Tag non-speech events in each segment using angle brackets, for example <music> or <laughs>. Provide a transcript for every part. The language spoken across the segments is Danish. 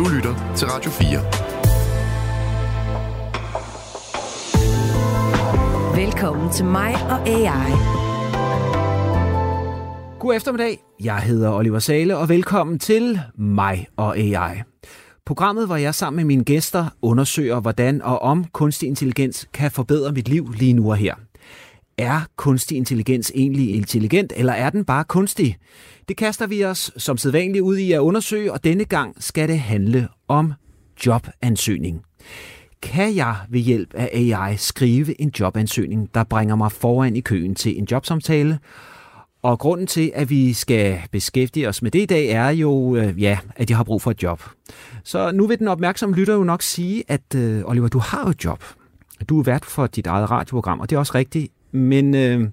Du lytter til Radio 4. Velkommen til mig og AI. God eftermiddag. Jeg hedder Oliver Sale, og velkommen til mig og AI. Programmet, hvor jeg sammen med mine gæster undersøger, hvordan og om kunstig intelligens kan forbedre mit liv lige nu og her. Er kunstig intelligens egentlig intelligent, eller er den bare kunstig? Det kaster vi os som sædvanligt ud i at undersøge, og denne gang skal det handle om jobansøgning. Kan jeg ved hjælp af AI skrive en jobansøgning, der bringer mig foran i køen til en jobsamtale? Og grunden til, at vi skal beskæftige os med det i dag, er jo, øh, ja, at jeg har brug for et job. Så nu vil den opmærksomme lytter jo nok sige, at øh, Oliver, du har jo et job. Du er vært for dit eget radioprogram, og det er også rigtigt. Men øh,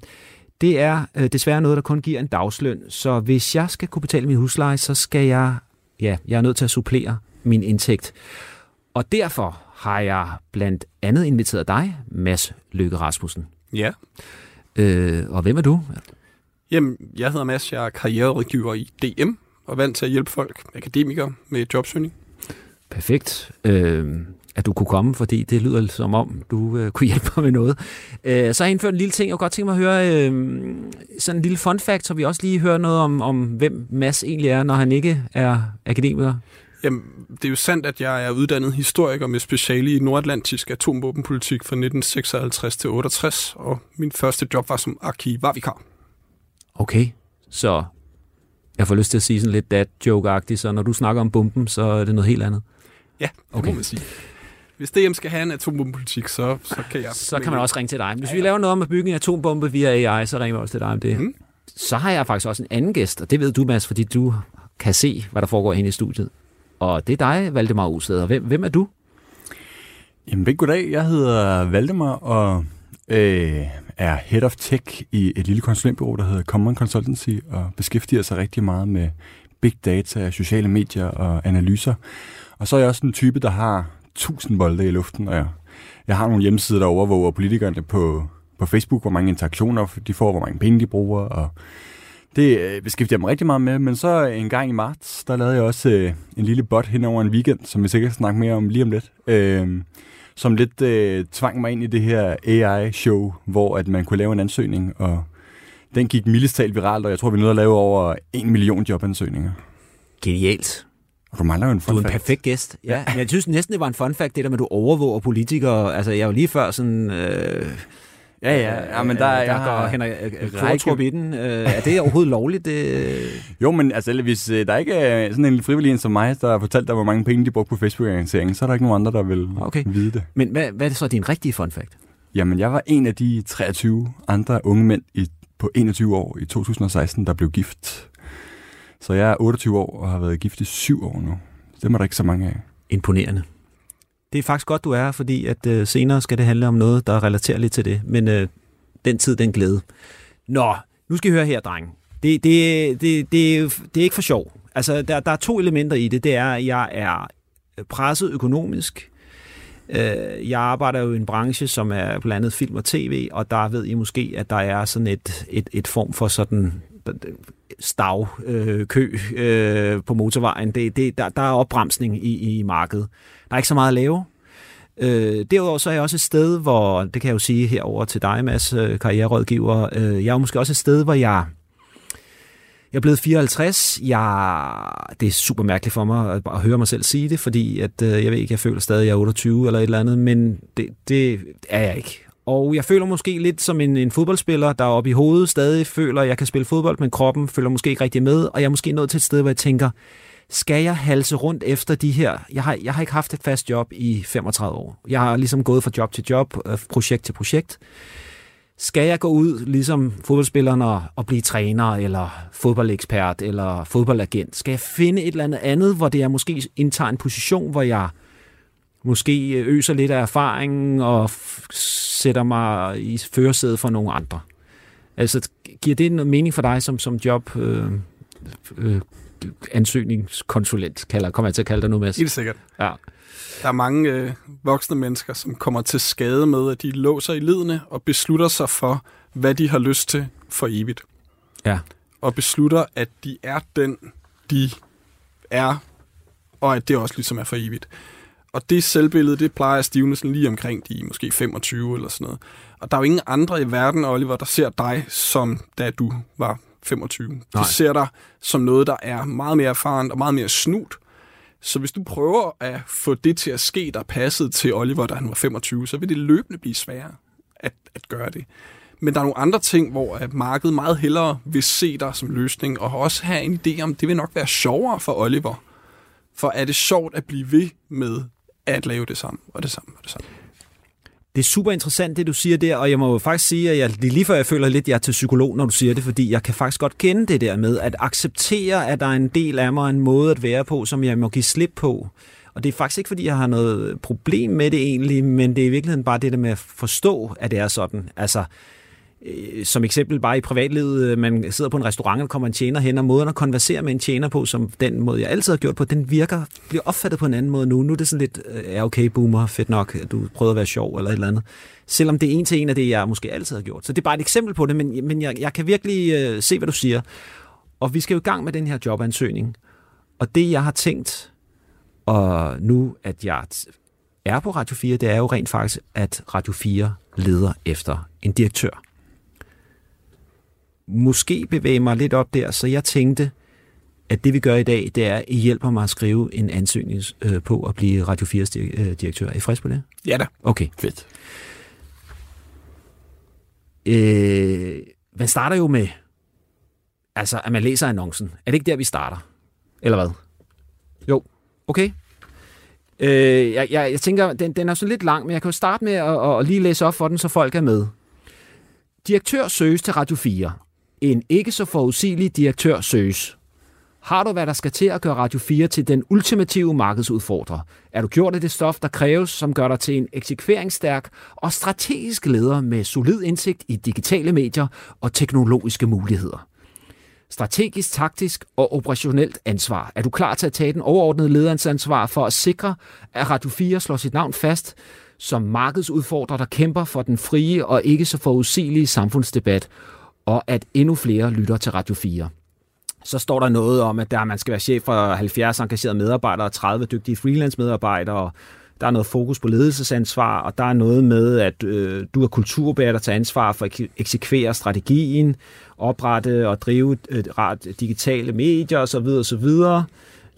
det er øh, desværre noget, der kun giver en dagsløn. Så hvis jeg skal kunne betale min husleje, så skal jeg, ja, jeg er nødt til at supplere min indtægt. Og derfor har jeg blandt andet inviteret dig, Mads Løkke Rasmussen. Ja. Øh, og hvem er du? Jamen, jeg hedder Mads, jeg er karriererådgiver i DM, og vant til at hjælpe folk, akademikere, med jobsøgning. Perfekt. Øh, at du kunne komme, fordi det lyder som om, du øh, kunne hjælpe mig med noget. Øh, så har jeg indført en lille ting, jeg kunne godt tænke mig at høre øh, sådan en lille fun fact, så vi også lige hører noget om, om, hvem Mads egentlig er, når han ikke er akademiker. Jamen, det er jo sandt, at jeg er uddannet historiker med speciale i nordatlantisk atomvåbenpolitik fra 1956 til 68, og min første job var som arkivarvikar. Okay, så jeg får lyst til at sige sådan lidt dad joke-agtigt, så når du snakker om bomben, så er det noget helt andet. Ja, det okay. må man sige. Hvis DM skal have en atombombepolitik, så, så kan jeg... Så kan man også ringe til dig. Hvis ja, ja. vi laver noget om at bygge en atombombe via AI, så ringer vi også til dig om det. Mm. Så har jeg faktisk også en anden gæst, og det ved du, Mads, fordi du kan se, hvad der foregår inde i studiet. Og det er dig, Valdemar Usted. Hvem, hvem er du? Jamen, goddag. Jeg hedder Valdemar, og øh, er Head of Tech i et lille konsulentbureau, der hedder Common Consultancy, og beskæftiger sig rigtig meget med big data, sociale medier og analyser. Og så er jeg også en type, der har tusind bolde i luften, og jeg, jeg har nogle hjemmesider, der overvåger politikerne på, på Facebook, hvor mange interaktioner de får, hvor mange penge de bruger, og det øh, beskæftiger jeg mig rigtig meget med, men så øh, en gang i marts, der lavede jeg også øh, en lille bot hen over en weekend, som vi sikkert snakker mere om lige om lidt, øh, som lidt øh, tvang mig ind i det her AI-show, hvor at man kunne lave en ansøgning, og den gik mildest talt viralt, og jeg tror, vi nåede at lave over en million jobansøgninger. Genialt. Du mangler jo en fun Du er en fact. perfekt gæst. Ja, men jeg synes næsten, det var en fun fact, det der med, at du overvåger politikere. Altså, jeg er jo lige før sådan... Øh, Ja, ja, ja, men der, der jeg går har Henrik Kvartrup i den. Øh, er det overhovedet lovligt? Det... Jo, men altså, hvis øh, der ikke er sådan en frivillig en som mig, der har fortalt dig, hvor mange penge de brugte på Facebook-annonceringen, så er der ikke nogen andre, der vil Okay. vide det. Men hvad, hvad er det så din rigtige fun fact? Jamen, jeg var en af de 23 andre unge mænd i, på 21 år i 2016, der blev gift. Så jeg er 28 år og har været gift i syv år nu. Det er der ikke så mange af. Imponerende. Det er faktisk godt, du er fordi at øh, senere skal det handle om noget, der relaterer lidt til det. Men øh, den tid, den glæde. Nå, nu skal I høre her, dreng. Det, det, det, det, det er ikke for sjov. Altså, der, der er to elementer i det. Det er, at jeg er presset økonomisk. Øh, Jeg arbejder jo i en branche, som er blandt andet film og tv, og der ved I måske, at der er sådan et, et, et form for sådan stav, øh, kø øh, på motorvejen. Det, det, der, der er opbremsning i, i markedet. Der er ikke så meget at lave. Øh, derudover så er jeg også et sted, hvor, det kan jeg jo sige herover til dig, Mads, øh, karriererådgiver, øh, jeg er måske også et sted, hvor jeg jeg er blevet 54. Jeg, det er super mærkeligt for mig at, at høre mig selv sige det, fordi at, øh, jeg ved ikke, jeg føler stadig, at jeg er 28 eller et eller andet, men det, det er jeg ikke. Og jeg føler måske lidt som en, en fodboldspiller, der oppe i hovedet stadig føler, at jeg kan spille fodbold, men kroppen føler måske ikke rigtig med, og jeg er måske nået til et sted, hvor jeg tænker, skal jeg halse rundt efter de her? Jeg har, jeg har ikke haft et fast job i 35 år. Jeg har ligesom gået fra job til job, øh, projekt til projekt. Skal jeg gå ud, ligesom fodboldspilleren, og, og blive træner, eller fodboldekspert, eller fodboldagent? Skal jeg finde et eller andet andet, hvor det er måske indtager en position, hvor jeg måske øser lidt af erfaring og sætter mig i førersædet for nogle andre? Altså, giver det noget mening for dig som, som job, øh, øh, ansøgningskonsulent, kalder, kommer jeg til at kalde dig nu, Mads? Helt sikkert. Ja. Der er mange øh, voksne mennesker, som kommer til skade med, at de låser i lidene og beslutter sig for, hvad de har lyst til for evigt. Ja. Og beslutter, at de er den, de er og at det også ligesom er for evigt. Og det selvbillede, det plejer at stivne sådan lige omkring de måske 25 eller sådan noget. Og der er jo ingen andre i verden, Oliver, der ser dig, som da du var 25. De Nej. ser dig som noget, der er meget mere erfaren og meget mere snut. Så hvis du prøver at få det til at ske, der passede til Oliver, da han var 25, så vil det løbende blive sværere at, at gøre det. Men der er nogle andre ting, hvor at markedet meget hellere vil se dig som løsning, og også have en idé om, det vil nok være sjovere for Oliver. For er det sjovt at blive ved med at lave det samme, og det samme, og det samme. Det er super interessant, det du siger der, og jeg må jo faktisk sige, at jeg, lige før jeg føler lidt, at jeg er til psykolog, når du siger det, fordi jeg kan faktisk godt kende det der med at acceptere, at der er en del af mig, en måde at være på, som jeg må give slip på. Og det er faktisk ikke, fordi jeg har noget problem med det egentlig, men det er i virkeligheden bare det der med at forstå, at det er sådan. Altså, øh, som eksempel bare i privatlivet, øh, man sidder på en restaurant, og kommer en tjener hen, og måden at konversere med en tjener på, som den måde, jeg altid har gjort på, den virker, bliver opfattet på en anden måde nu. Nu er det sådan lidt, er ja okay, boomer, fedt nok, du prøvede at være sjov eller et eller andet. Selvom det er en til en af det, jeg måske altid har gjort. Så det er bare et eksempel på det, men, men jeg, jeg kan virkelig øh, se, hvad du siger. Og vi skal jo i gang med den her jobansøgning. Og det, jeg har tænkt, og nu at jeg er på Radio 4, det er jo rent faktisk, at Radio 4 leder efter en direktør måske bevæge mig lidt op der, så jeg tænkte, at det vi gør i dag, det er, at I hjælper mig at skrive en ansøgning øh, på at blive Radio 4's dir- øh, direktør. Er I frisk på det? Ja da. Okay. Fedt. Øh, man starter jo med, altså, at man læser annoncen. Er det ikke der, vi starter? Eller hvad? Jo. Okay. Øh, jeg, jeg, jeg tænker, den, den er så lidt lang, men jeg kan jo starte med at, at lige læse op for den, så folk er med. Direktør søges til Radio 4. En ikke så forudsigelig direktør søges. Har du, hvad der skal til at gøre Radio 4 til den ultimative markedsudfordrer? Er du gjort af det stof, der kræves, som gør dig til en eksekveringsstærk og strategisk leder med solid indsigt i digitale medier og teknologiske muligheder? Strategisk, taktisk og operationelt ansvar. Er du klar til at tage den overordnede lederansvar for at sikre, at Radio 4 slår sit navn fast som markedsudfordrer, der kæmper for den frie og ikke så forudsigelige samfundsdebat, og at endnu flere lytter til Radio 4? Så står der noget om, at der, man skal være chef for 70 engagerede medarbejdere og 30 dygtige freelance-medarbejdere, og der er noget fokus på ledelsesansvar, og der er noget med, at øh, du er kulturbærer, der tager ansvar for at eksekvere strategien, oprette og drive øh, digitale medier osv. osv.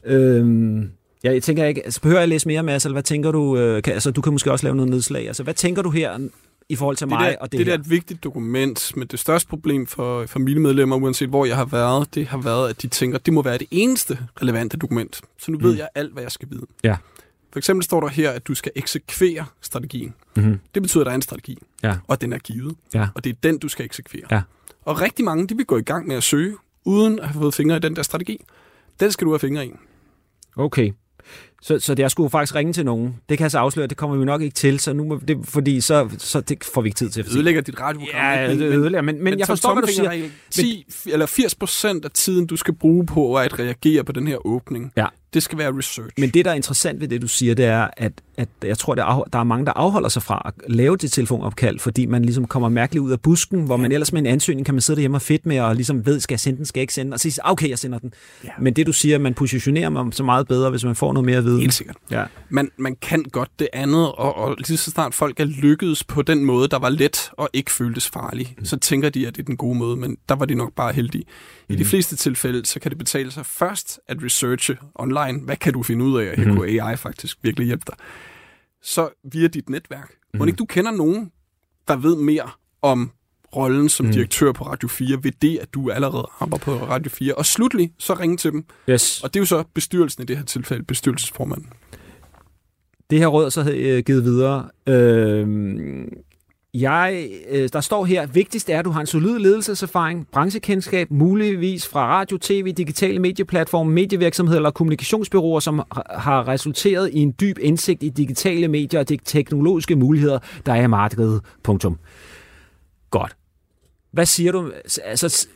Øhm, ja, jeg tænker ikke, altså, behøver jeg læse mere Mads, eller hvad tænker du, øh, kan, altså, du kan måske også lave noget nedslag, altså, hvad tænker du her i forhold til det mig der, og det, det her? der er et vigtigt dokument, men det største problem for familiemedlemmer, uanset hvor jeg har været, det har været, at de tænker, at det må være det eneste relevante dokument. Så nu ved Mm. jeg alt, hvad jeg skal vide. Ja. For eksempel står der her, at du skal eksekvere strategien. Mm-hmm. Det betyder, at der er en strategi, Ja. og den er givet. Ja. Og det er den, du skal eksekvere. Ja. Og rigtig mange, de vil gå i gang med at søge, uden at have fået fingre i den der strategi. Den skal du have fingre i. Okay. Så, så jeg skulle faktisk ringe til nogen. Det kan jeg så afsløre, det kommer vi nok ikke til, så nu må det, fordi så, så det får vi ikke tid til. Det ødelægger dit radioprogram. Ja, det ødelægger, men, men, men jeg forstår, hvad du siger. tommelfingerregel, 10, eller 80 procent af tiden, du skal bruge på at reagere på den her åbning, Ja. det skal være research. Men det, der er interessant ved det, du siger, det er, at, at jeg tror, der er, der er mange, der afholder sig fra at lave det telefonopkald, fordi man ligesom kommer mærkeligt ud af busken, hvor man ellers med en ansøgning kan man sidde derhjemme og fedt med, og ligesom ved, skal jeg sende den, skal jeg ikke sende den, og så sige, okay, jeg sender den. Ja. Men det, du siger, man positionerer mig så meget bedre, hvis man får noget mere at vide. Helt sikkert. Ja. Man, man kan godt det andet, og, og lige så snart folk er lykkedes på den måde, der var let og ikke føltes farlig, mm. så tænker de, at det er den gode måde, men der var de nok bare heldige. I de fleste tilfælde, så kan det betale sig først at researche online. Hvad kan du finde ud af, og her Mhm. kunne AI faktisk virkelig hjælpe dig. Så via dit netværk. Må ikke du kender nogen, der ved mere om rollen som Mhm. direktør på Radio 4, ved det, at du allerede arbejder på Radio 4. Og slutlig, så ringe til dem. Yes. Og det er jo så bestyrelsen i det her tilfælde, bestyrelsesformanden. Det her råd så øh, givet videre. Øh, jeg, øh, der står her, vigtigst er, at du har en solid ledelseserfaring, branchekendskab, muligvis fra radio, tv, digitale medieplatforme, medievirksomheder eller kommunikationsbyråer, som har- har resulteret i en dyb indsigt i digitale medier og de teknologiske muligheder, der er i markedet. Punktum. Godt. Hvad siger du? Altså,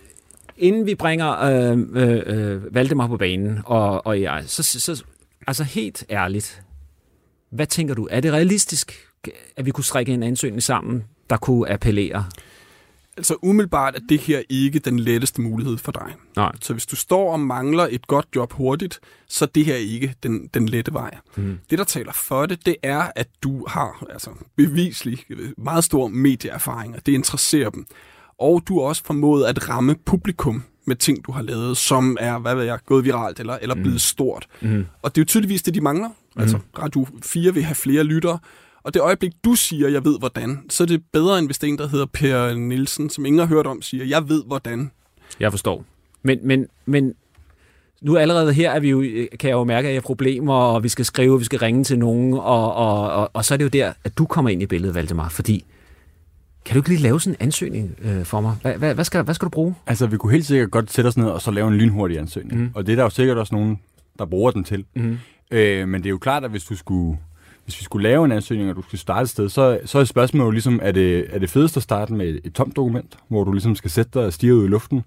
inden vi bringer øh, øh, øh, Valdemar på banen og, og jeg, så, så altså helt ærligt, hvad tænker du? Er det realistisk, at vi kunne strikke en ansøgning sammen, der kunne appellere? Altså umiddelbart er det her ikke den letteste mulighed for dig. Nej. Så hvis du står og mangler et godt job hurtigt, så er det her ikke den, den lette vej. Mm. Det, der taler for det, det er, at du har altså, bevislig meget stor medieerfaring, og det interesserer dem. Og du har også formået at ramme publikum med ting, du har lavet, som er, hvad ved jeg, gået viralt eller, eller blevet stort. Mm. Og det er jo tydeligvis det, de mangler. Altså, Radio 4 vil have flere lyttere, og det øjeblik, du siger, jeg ved hvordan, så er det bedre, end hvis det er en, der hedder Per Nielsen, som ingen har hørt om, siger, jeg ved hvordan. Jeg forstår. Men, men, men nu allerede her er vi jo, kan jeg jo mærke, at jeg har problemer, og vi skal skrive, vi skal ringe til nogen, og, og, og, og så er det jo der, at du kommer ind i billedet, Valdemar, fordi kan du ikke lige lave sådan en ansøgning øh, for mig? Hvad, hvad, hvad, skal, hvad skal du bruge? Altså, vi kunne helt sikkert godt sætte os ned og så lave en lynhurtig ansøgning. Mhm. Mm. Og det er der jo sikkert også nogen, der bruger den til. Mm. Øh, men det er jo klart, at hvis du skulle hvis vi skulle lave en ansøgning, og du skulle starte et sted, så, så er spørgsmålet jo ligesom, er det, er det fedest at starte med et, et tomt dokument, hvor du ligesom skal sætte dig og stige ud i luften,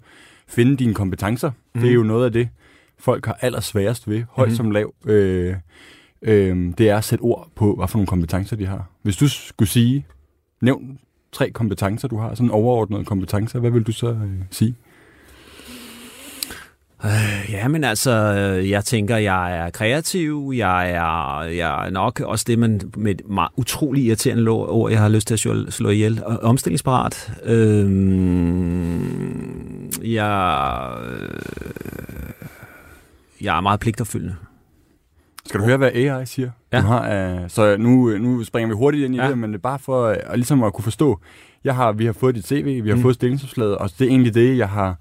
finde dine kompetencer. Mm. Det er jo noget af det, folk har allersværest ved, højt mm. som lav. Øh, øh, det er at sætte ord på, hvad for nogle kompetencer de har. Hvis du skulle sige, nævn tre kompetencer, du har, sådan overordnede kompetencer, hvad vil du så øh, sige? Øh, ja, men altså, øh, jeg tænker, jeg er kreativ, jeg er, jeg er nok også det, man med et meget utrolig irriterende ord, jeg har lyst til at slå, slå ihjel, og omstillingsparat. Øhm, øh, jeg, jeg er meget pligtopfyldende. Skal du høre, hvad AI siger? Ja. Du har, uh, så nu, nu springer vi hurtigt ind i Ja. det, men det er bare for uh, ligesom at kunne forstå. Jeg har, vi har fået dit CV, vi har Mm. fået stillingsopslaget, og det er egentlig det, jeg har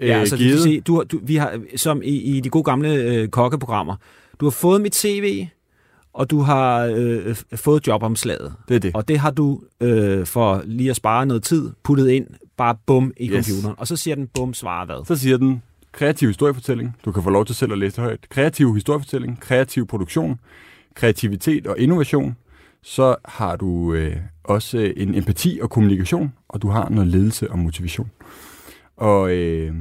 uh, Ja, altså, du, givet. kan se, du, du, vi har, som i, i de gode gamle øh, kokkeprogrammer, du har fået mit CV, og du har øh, fået jobomslaget. Det er det. Og det har du, øh, for lige at spare noget tid, puttet ind, bare bum i Yes. computeren. Og så siger den bum, svarer hvad? Så siger den, kreativ historiefortælling. Du kan få lov til selv at læse det højt. Kreativ historiefortælling, kreativ produktion, kreativitet og innovation. Så har du øh, også øh, en empati og kommunikation, og du har noget ledelse og motivation. Og øh,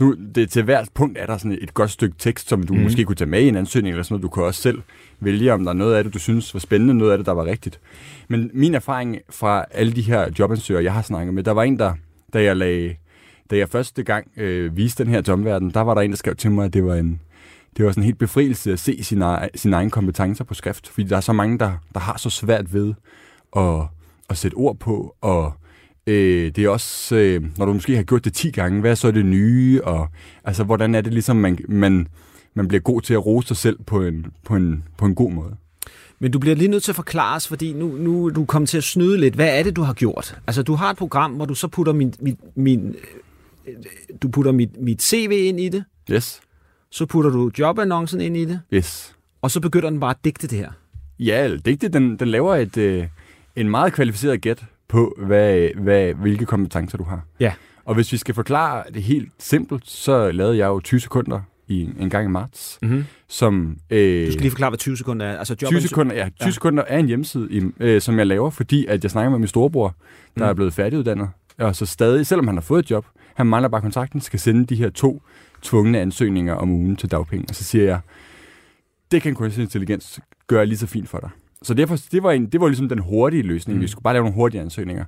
nu, det, til hvert punkt er der sådan et godt stykke tekst, som du mm. måske kunne tage med i en ansøgning, eller sådan noget. Du kan også selv vælge, om der er noget af det, du synes var spændende, noget af det, der var rigtigt. Men min erfaring fra alle de her jobansøgere, jeg har snakket med, der var en, der, da jeg lagde da jeg første gang øh, viste den her domverden, der var der en, der skrev til mig, at det var en det var sådan en helt befrielse at se sine, sin sine egne kompetencer på skrift, fordi der er så mange, der, der har så svært ved at, at sætte ord på, og øh, det er også, øh, når du måske har gjort det 10 gange, hvad er så det nye, og altså, hvordan er det ligesom, man, man, man bliver god til at rose sig selv på en, på en, på en god måde. Men du bliver lige nødt til at forklare os, fordi nu, nu er du kommet til at snyde lidt. Hvad er det, du har gjort? Altså, du har et program, hvor du så putter min, min, min du putter mit, mit CV ind i det, Yes, så putter du jobannoncen ind i det, yes. og så begynder den bare at digte det her. Ja, eller digte, den, den laver et, øh, en meget kvalificeret gæt på, hvad, hvad, hvilke kompetencer du har. Ja. Og hvis vi skal forklare det helt simpelt, så lavede jeg jo 20 sekunder i en gang i marts, Mm-hmm. som... Øh, Du skal lige forklare, hvad 20 sekunder er. Altså, 20 sekunder, ja, 20 Ja. sekunder er en hjemmeside, øh, som jeg laver, fordi at jeg snakker med min storebror, der Mm. er blevet færdiguddannet, og så stadig, selvom han har fået et job, han mangler bare kontrakten, skal sende de her to tvungne ansøgninger om ugen til dagpenge. Og så siger jeg, det kan kunstig intelligens gøre lige så fint for dig. Så derfor, det var, en, det var ligesom den hurtige løsning. Mm. Vi skulle bare lave nogle hurtige ansøgninger.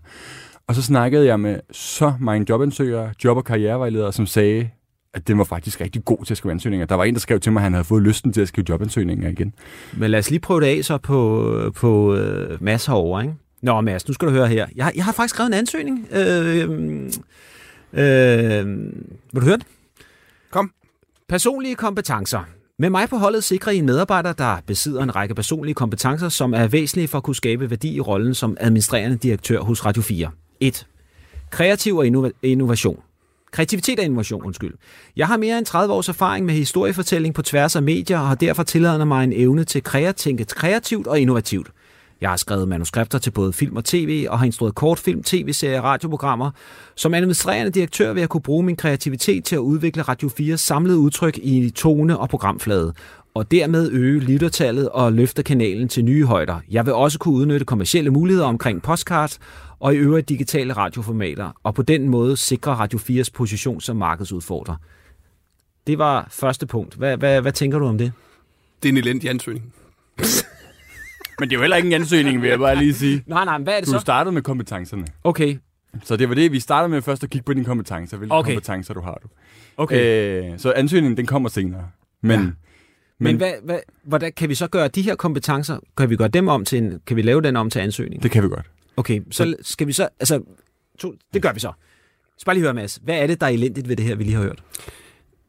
Og så snakkede jeg med så mange jobansøgere, job- og karrierevejledere, som sagde, at den var faktisk rigtig god til at skrive ansøgninger. Der var en, der skrev til mig, at han havde fået lysten til at skrive jobansøgninger igen. Men lad os lige prøve det af så på, på øh, Mads herovre, ikke? Nå, Mads, nu skal du høre her. Jeg, jeg har faktisk skrevet en ansøgning. Øh, øh, vil du høre det? Kom. Personlige kompetencer. Med mig på holdet sikrer I en medarbejder, der besidder en række personlige kompetencer, som er væsentlige for at kunne skabe værdi i rollen som administrerende direktør hos Radio 4. 1. Kreativ og innova- innovation. Kreativitet og innovation, undskyld. Jeg har mere end 30 års erfaring med historiefortælling på tværs af medier, og har derfor tilladet mig en evne til at tænke kreativt og innovativt. Jeg har skrevet manuskripter til både film og tv, og har instrueret kortfilm, tv-serier og radioprogrammer. Som administrerende direktør vil jeg kunne bruge min kreativitet til at udvikle Radio 4's samlede udtryk i tone og programflade, og dermed øge lyttertallet og løfte kanalen til nye højder. Jeg vil også kunne udnytte kommercielle muligheder omkring postcards og i øvrigt digitale radioformater, og på den måde sikre Radio 4's position som markedsudfordrer. Det var første punkt. Hvad, hvad, hvad tænker du om det? Det er en elendig ansøgning. <laughs> Men det er jo heller ikke en ansøgning, vil jeg bare lige sige. Nej, nej, men hvad er det Du så? startede med kompetencerne. Okay, Så det var det, vi startede med først at kigge på dine kompetencer. Hvilke Okay. kompetencer du har du. Okay. Øh, så ansøgningen, den kommer senere. Men, Ja. ja. Men hvad, hvad, hvordan kan vi så gøre de her kompetencer, kan vi gøre dem om til en, kan vi lave den om til ansøgning? det kan vi godt. Okay, så skal vi så, altså, to, det gør vi så. Så bare lige høre, Mads, hvad er det, der er elendigt ved det her, vi lige har hørt?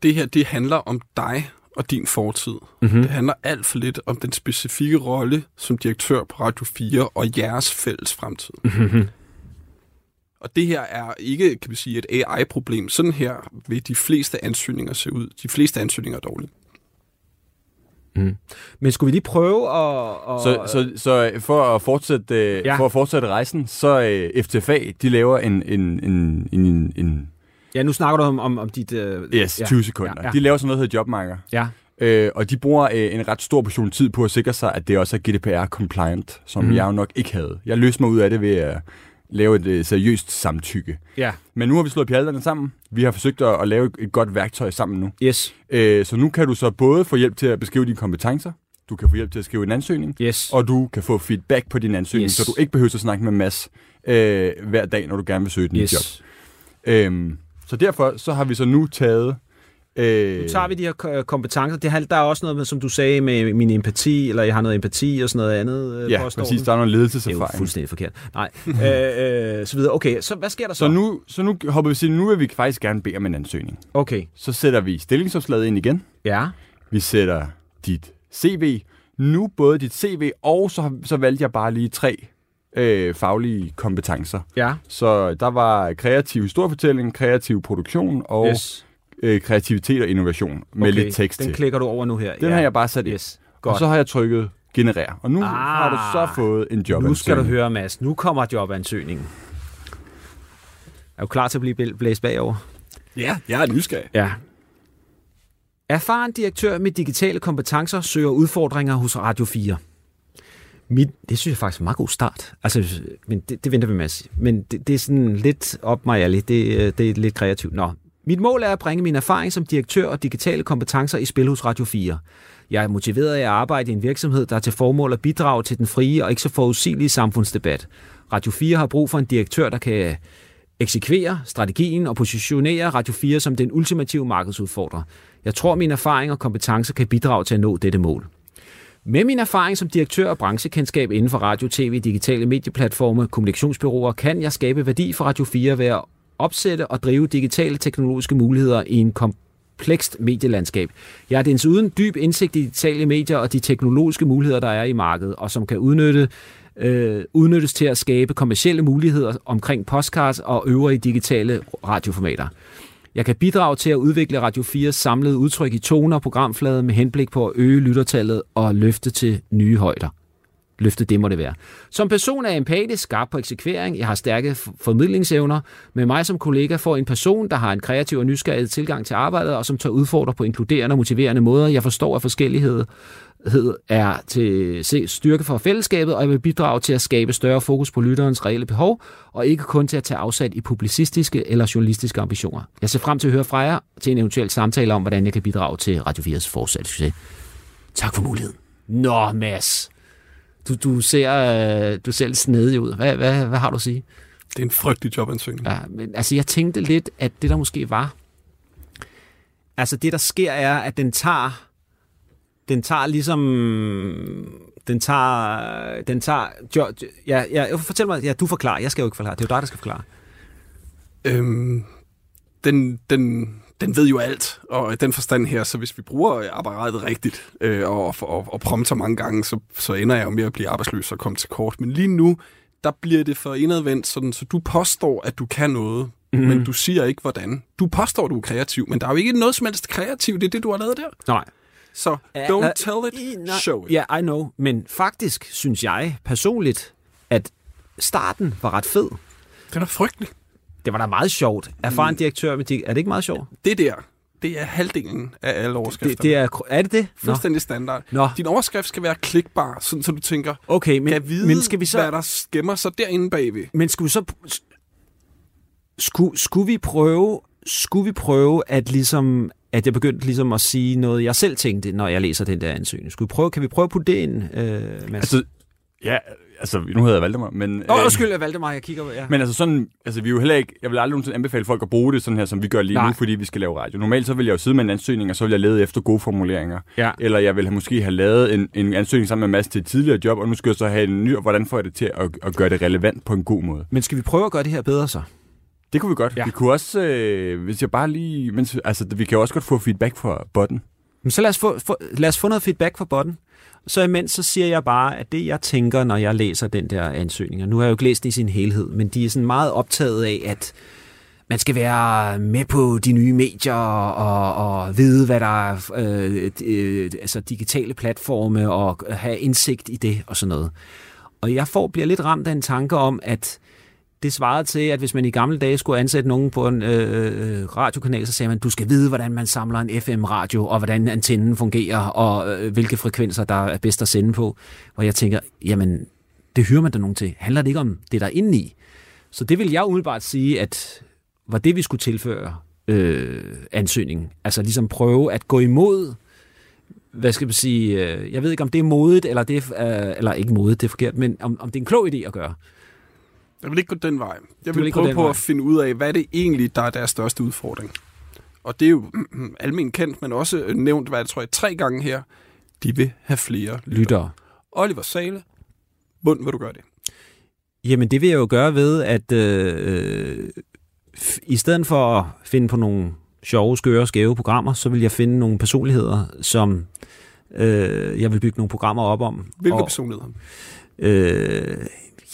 Det her, det handler om dig og din fortid. Mm-hmm. Det handler alt for lidt om den specifikke rolle som direktør på Radio 4 og jeres fælles fremtid. Mm-hmm. Og det her er ikke, kan vi sige, et AI-problem. Sådan her vil de fleste ansøgninger se ud. De fleste ansøgninger er dårlige. Mm. Men skulle vi lige prøve at... at Så, så, så for, at fortsætte, øh, Ja. for at fortsætte rejsen, så øh, FTFA, de laver en, en, en, en, en Ja, nu snakker du om, om, om dit... Øh, yes, ja. 20 sekunder. Ja, Ja. De laver sådan noget, der hedder jobmarker. Ja. Øh, og de bruger øh, en ret stor portion tid på at sikre sig, at det også er GDPR-compliant, som mm. jeg jo nok ikke havde. Jeg løste mig ud af det ved at lave et øh, seriøst samtykke. Ja, Men nu har vi slået pjalterne sammen. Vi har forsøgt at, at lave et godt værktøj sammen nu. yes, Øh, så nu kan du så både få hjælp til at beskrive dine kompetencer, du kan få hjælp til at skrive en ansøgning, yes. og du kan få feedback på din ansøgning, Yes. så du ikke behøver at snakke med Mads øh, hver dag, når du gerne vil søge et nyt job. yes. Øhm, så derfor så har vi så nu taget... Øh, Nu tager vi de her ko- kompetencer. Det, handler- der er også noget med, som du sagde, med min empati, eller jeg har noget empati og sådan noget andet. øh, Ja, påstår præcis. Der er noget Det er jo ledelseserfaring. fuldstændig forkert. Nej, <laughs> øh, øh, så videre. Okay, så hvad sker der så? Så nu, så nu hopper vi til, nu vil vi faktisk gerne bede om en ansøgning. Okay, Så sætter vi stillingsopslaget ind igen. ja. Vi sætter dit CV. Nu både dit CV, og så, så valgte jeg bare lige tre øh, faglige kompetencer. Ja, Så der var kreativ historiefortælling, kreativ produktion og yes. øh, kreativitet og innovation med okay. lidt tekst Den til. klikker du over nu her. Den ja. har jeg bare sat. Yes, Og godt. så har jeg trykket generer. Og nu Ah. har du så fået en job. nu skal du høre, Mads. Nu kommer jobansøgningen. Er du klar til at blive blæ- blæst bagover? Ja, jeg er nysgerrig. Ja. Erfaren direktør med digitale kompetencer søger udfordringer hos Radio 4. Mit, det synes jeg faktisk er en meget god start. Altså, men det, det venter vi med at sige. Men det, det er sådan lidt op mig ærligt. Det, øh, det er lidt kreativt. Nå. Mit mål er at bringe min erfaring som direktør og digitale kompetencer i Spilhus Radio 4. Jeg er motiveret af at arbejde i en virksomhed, der er til formål at bidrage til den frie og ikke så forudsigelige samfundsdebat. Radio 4 har brug for en direktør, der kan eksekvere strategien og positionere Radio 4 som den ultimative markedsudfordrer. Jeg tror, min erfaring og kompetencer kan bidrage til at nå dette mål. Med min erfaring som direktør og branchekendskab inden for radio, tv, digitale medieplatforme, kommunikationsbyråer, kan jeg skabe værdi for Radio 4 ved at opsætte og drive digitale teknologiske muligheder i en komplekst medielandskab. Jeg har desuden dyb indsigt i digitale medier og de teknologiske muligheder, der er i markedet, og som kan udnytte, øh, udnyttes til at skabe kommercielle muligheder omkring podcasts og øvrige digitale radioformater. Jeg kan bidrage til at udvikle Radio 4's samlede udtryk i toner og programflade med henblik på at øge lyttertallet og løfte til nye højder. Løfte det må det være. Som person er jeg empatisk, skarp på eksekvering, jeg har stærke formidlingsevner. Med mig som kollega får en person, der har en kreativ og nysgerrig tilgang til arbejdet, og som tør udfordre på inkluderende og motiverende måder. Jeg forstår, af forskellighed er til se- styrke for fællesskabet, og jeg vil bidrage til at skabe større fokus på lytterens reelle behov, og ikke kun til at tage afsat i publicistiske eller journalistiske ambitioner. Jeg ser frem til at høre fra jer til en eventuel samtale om, hvordan jeg kan bidrage til Radio 4's fortsatte succes. Tak for muligheden. Nå, Mads. Du, du, ser, øh, du ser lidt snedig ud. Hvad, hvad, hvad har du at sige? Det er en frygtelig jobansøgning. Ja, men altså, jeg tænkte lidt, at det der måske var... Altså, det der sker er, at den tager... Den tager ligesom... Den tager... Den tager... Jo, ja, ja, fortæl mig... Ja, du forklarer. Jeg skal jo ikke forklare. Det er jo dig, der skal forklare. Øhm, den, den, den ved jo alt, og i den forstand her, så hvis vi bruger apparatet rigtigt øh, og, og, og prompter mange gange, så, så ender jeg jo med at blive arbejdsløs og komme til kort. Men lige nu, der bliver det for indadvendt, sådan, så du påstår, at du kan noget, Mhm. mm. men du siger ikke, hvordan. Du påstår, du er kreativ, men der er jo ikke noget som helst kreativt i det, du har lavet der. Nej. Så Ja, don't tell it, i- nej, show it. Ja, I know. Men faktisk synes jeg personligt, at starten var ret fed. Den er frygtelig. Det var da meget sjovt. Erfaren direktør med dig. Er det ikke meget sjovt? Det der, det er halvdelen af alle overskrifter. Det, det er, er det det? Nå. fuldstændig standard. Nå. Din overskrift skal være klikbar, sådan så du tænker, Okay, men, kan vide, men skal vi så... hvad der gemmer sig derinde bagved. Men skulle vi så... Skulle, skulle vi prøve... Skulle vi prøve at ligesom... At jeg begyndte ligesom at sige noget, jeg selv tænkte, når jeg læser den der ansøgning. Skulle vi prøve, kan vi prøve at putte det ind, øh, Mads? Altså, ja, altså, nu hedder jeg Valdemar, men... Åh, øh, undskyld, jeg valgte mig, jeg kigger... Ja. Men altså sådan, altså vi er jo heller ikke, jeg vil aldrig nogensinde anbefale folk at bruge det sådan her, som vi gør lige Nej. nu, fordi vi skal lave radio. Normalt så vil jeg jo sidde med en ansøgning, og så vil jeg lede efter gode formuleringer. Ja. Eller jeg vil have, måske have lavet en, en ansøgning sammen med Mads til et tidligere job, og nu skal jeg så have en ny, og hvordan får jeg det til at, at gøre det relevant på en god måde? Men skal vi prøve at gøre det her bedre så? Det kunne vi godt. Ja. Vi kunne også, øh, hvis jeg bare lige, mens, altså vi kan jo også godt få feedback fra botten. Men så lad os, få, få, lad os få noget feedback fra botten. Så imens så siger jeg bare, at det jeg tænker, når jeg læser den der ansøgning, og nu har jeg jo ikke læst den i sin helhed, men de er sådan meget optaget af, at man skal være med på de nye medier og, og vide, hvad der er øh, øh, altså digitale platforme og have indsigt i det og sådan noget. Og jeg får, bliver lidt ramt af en tanke om, at det svarede til, at hvis man i gamle dage skulle ansætte nogen på en øh, øh radiokanal, så sagde man, du skal vide, hvordan man samler en FM-radio, og hvordan antennen fungerer, og øh, hvilke frekvenser, der er bedst at sende på. Hvor jeg tænker, jamen, det hører man da nogen til. Handler det ikke om det, der er inde i? Så det vil jeg umiddelbart sige, at var det, vi skulle tilføre øh, ansøgningen. Altså ligesom prøve at gå imod hvad skal man sige, øh, jeg ved ikke, om det er modigt, eller det er, øh, eller ikke modigt, det er forkert, men om, om det er en klog idé at gøre. Jeg vil ikke gå den vej. Jeg vil vil, prøve på vej. at finde ud af, hvad det egentlig, der er deres største udfordring. Og det er jo <clears throat> mm, almen kendt, men også øh, nævnt, hvad jeg tror jeg, tre gange her. De vil have flere lytter. Lyttere. Oliver Sale, hvordan vil du gøre det? Jamen, det vil jeg jo gøre ved, at øh, f- i stedet for at finde på nogle sjove, skøre, skæve programmer, så vil jeg finde nogle personligheder, som øh, jeg vil bygge nogle programmer op om. Hvilke Og, personligheder? øh,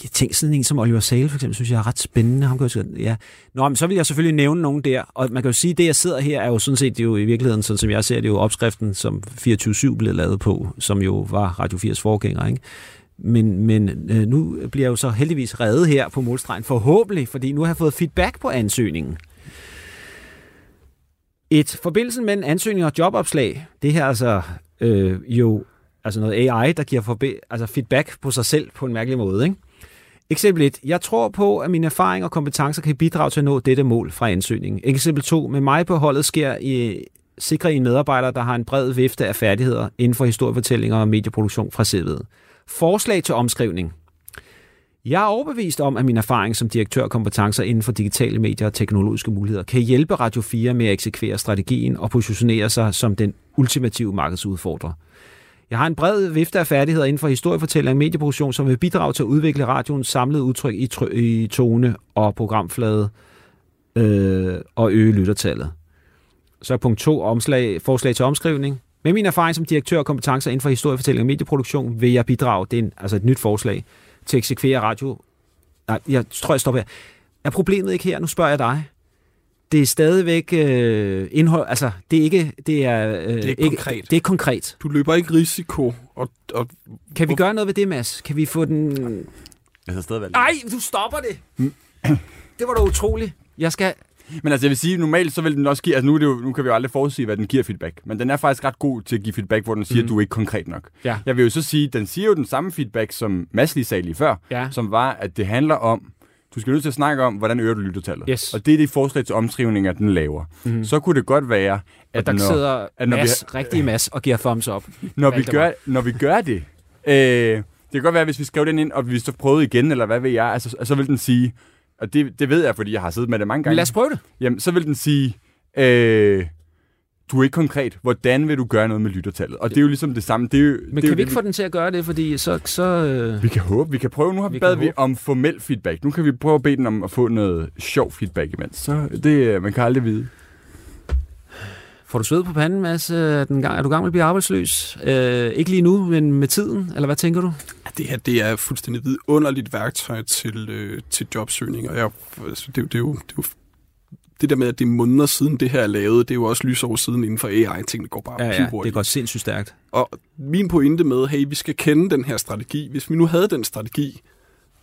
jeg tænker sådan en som Oliver Sale, for eksempel, synes jeg er ret spændende. Ham kan jeg, ja. Nå, men så vil jeg selvfølgelig nævne nogen der. Og man kan jo sige, at det, jeg sidder her, er jo sådan set det er jo i virkeligheden, sådan som jeg ser det, er jo opskriften, som 24-7 blev lavet på, som jo var Radio 4's forgænger, ikke? Men, men øh, nu bliver jeg jo så heldigvis reddet her på målstregen, forhåbentlig, fordi nu har jeg fået feedback på ansøgningen. Et forbindelsen mellem ansøgning og jobopslag, det her er altså øh, jo altså noget AI, der giver forbi- altså feedback på sig selv på en mærkelig måde. Ikke? Eksempel 1. Jeg tror på, at mine erfaringer og kompetencer kan bidrage til at nå dette mål fra ansøgningen. Eksempel 2. Med mig på holdet sker i sikre en medarbejder, der har en bred vifte af færdigheder inden for historiefortællinger og medieproduktion fra CV'et. Forslag til omskrivning. Jeg er overbevist om, at min erfaring som direktør og kompetencer inden for digitale medier og teknologiske muligheder kan hjælpe Radio 4 med at eksekvere strategien og positionere sig som den ultimative markedsudfordrer. Jeg har en bred vifte af færdigheder inden for historiefortælling og medieproduktion, som vil bidrage til at udvikle radioens samlede udtryk i, try- i tone og programflade øh, og øge lyttertallet. Så er punkt 2, omslag, forslag til omskrivning. Med min erfaring som direktør og kompetencer inden for historiefortælling og medieproduktion vil jeg bidrage, det er en, altså et nyt forslag, til at eksekvere radio. Nej, jeg tror, jeg stopper her. Er problemet ikke her? Nu spørger jeg dig. Det er stadigvæk øh, indhold, altså det er ikke, det er, øh, Det er ikke konkret. Det er konkret. Du løber ikke risiko, og, og Kan vi gøre noget ved det, Mads? Kan vi få den... Jeg har stadig valgt. Nej, du stopper det! Det var da utroligt. Jeg skal... Men altså, jeg vil sige, normalt så vil den også give, altså nu, er det jo, nu kan vi jo aldrig forudsige, hvad den giver feedback, men den er faktisk ret god til at give feedback, hvor den siger, mm. du er ikke konkret nok. Ja. Jeg vil jo så sige, den siger jo den samme feedback, som Mads lige sagde lige før, Ja. som var, at det handler om, du skal nødt til at snakke om, hvordan øger du lyttertallet. Yes. Og det er det forslag til omskrivninger, den laver. Mm. Så kunne det godt være, Og at der når, sidder at når vi Mads, rigtig Mads, og giver thumbs up. <laughs> når, vi gør, når vi gør det, øh, det kan godt være, hvis vi skrev den ind, og vi så prøvede igen, eller hvad ved jeg, altså, så vil den sige, og det, det ved jeg, fordi jeg har siddet med det mange gange. lad os prøve det. Jamen, så vil den sige, øh, du er ikke konkret. Hvordan vil du gøre noget med lyttertallet? Og det er jo ligesom det samme. Det er jo, Men det kan jo vi ikke det, få den til at gøre det, fordi så... så øh... Vi kan håbe, vi kan prøve. Nu har Vi bad vi om formel feedback. Nu kan vi prøve at bede den om at få noget sjov feedback imens. Så det, øh, man kan aldrig vide. Får du sved på panden, Mads? Er, den gang, er du gang med at blive arbejdsløs? Øh, ikke lige nu, men med tiden? Eller hvad tænker du? det her det er fuldstændig vidunderligt værktøj til, øh, til jobsøgning. Og jeg, altså, det, er det, er jo, det er jo det der med, at det er måneder siden det her er lavet, det er jo også lysår siden inden for AI. Tingene går bare Ja, ja, det går sindssygt stærkt. Og min pointe med, hey, vi skal kende den her strategi. Hvis vi nu havde den strategi,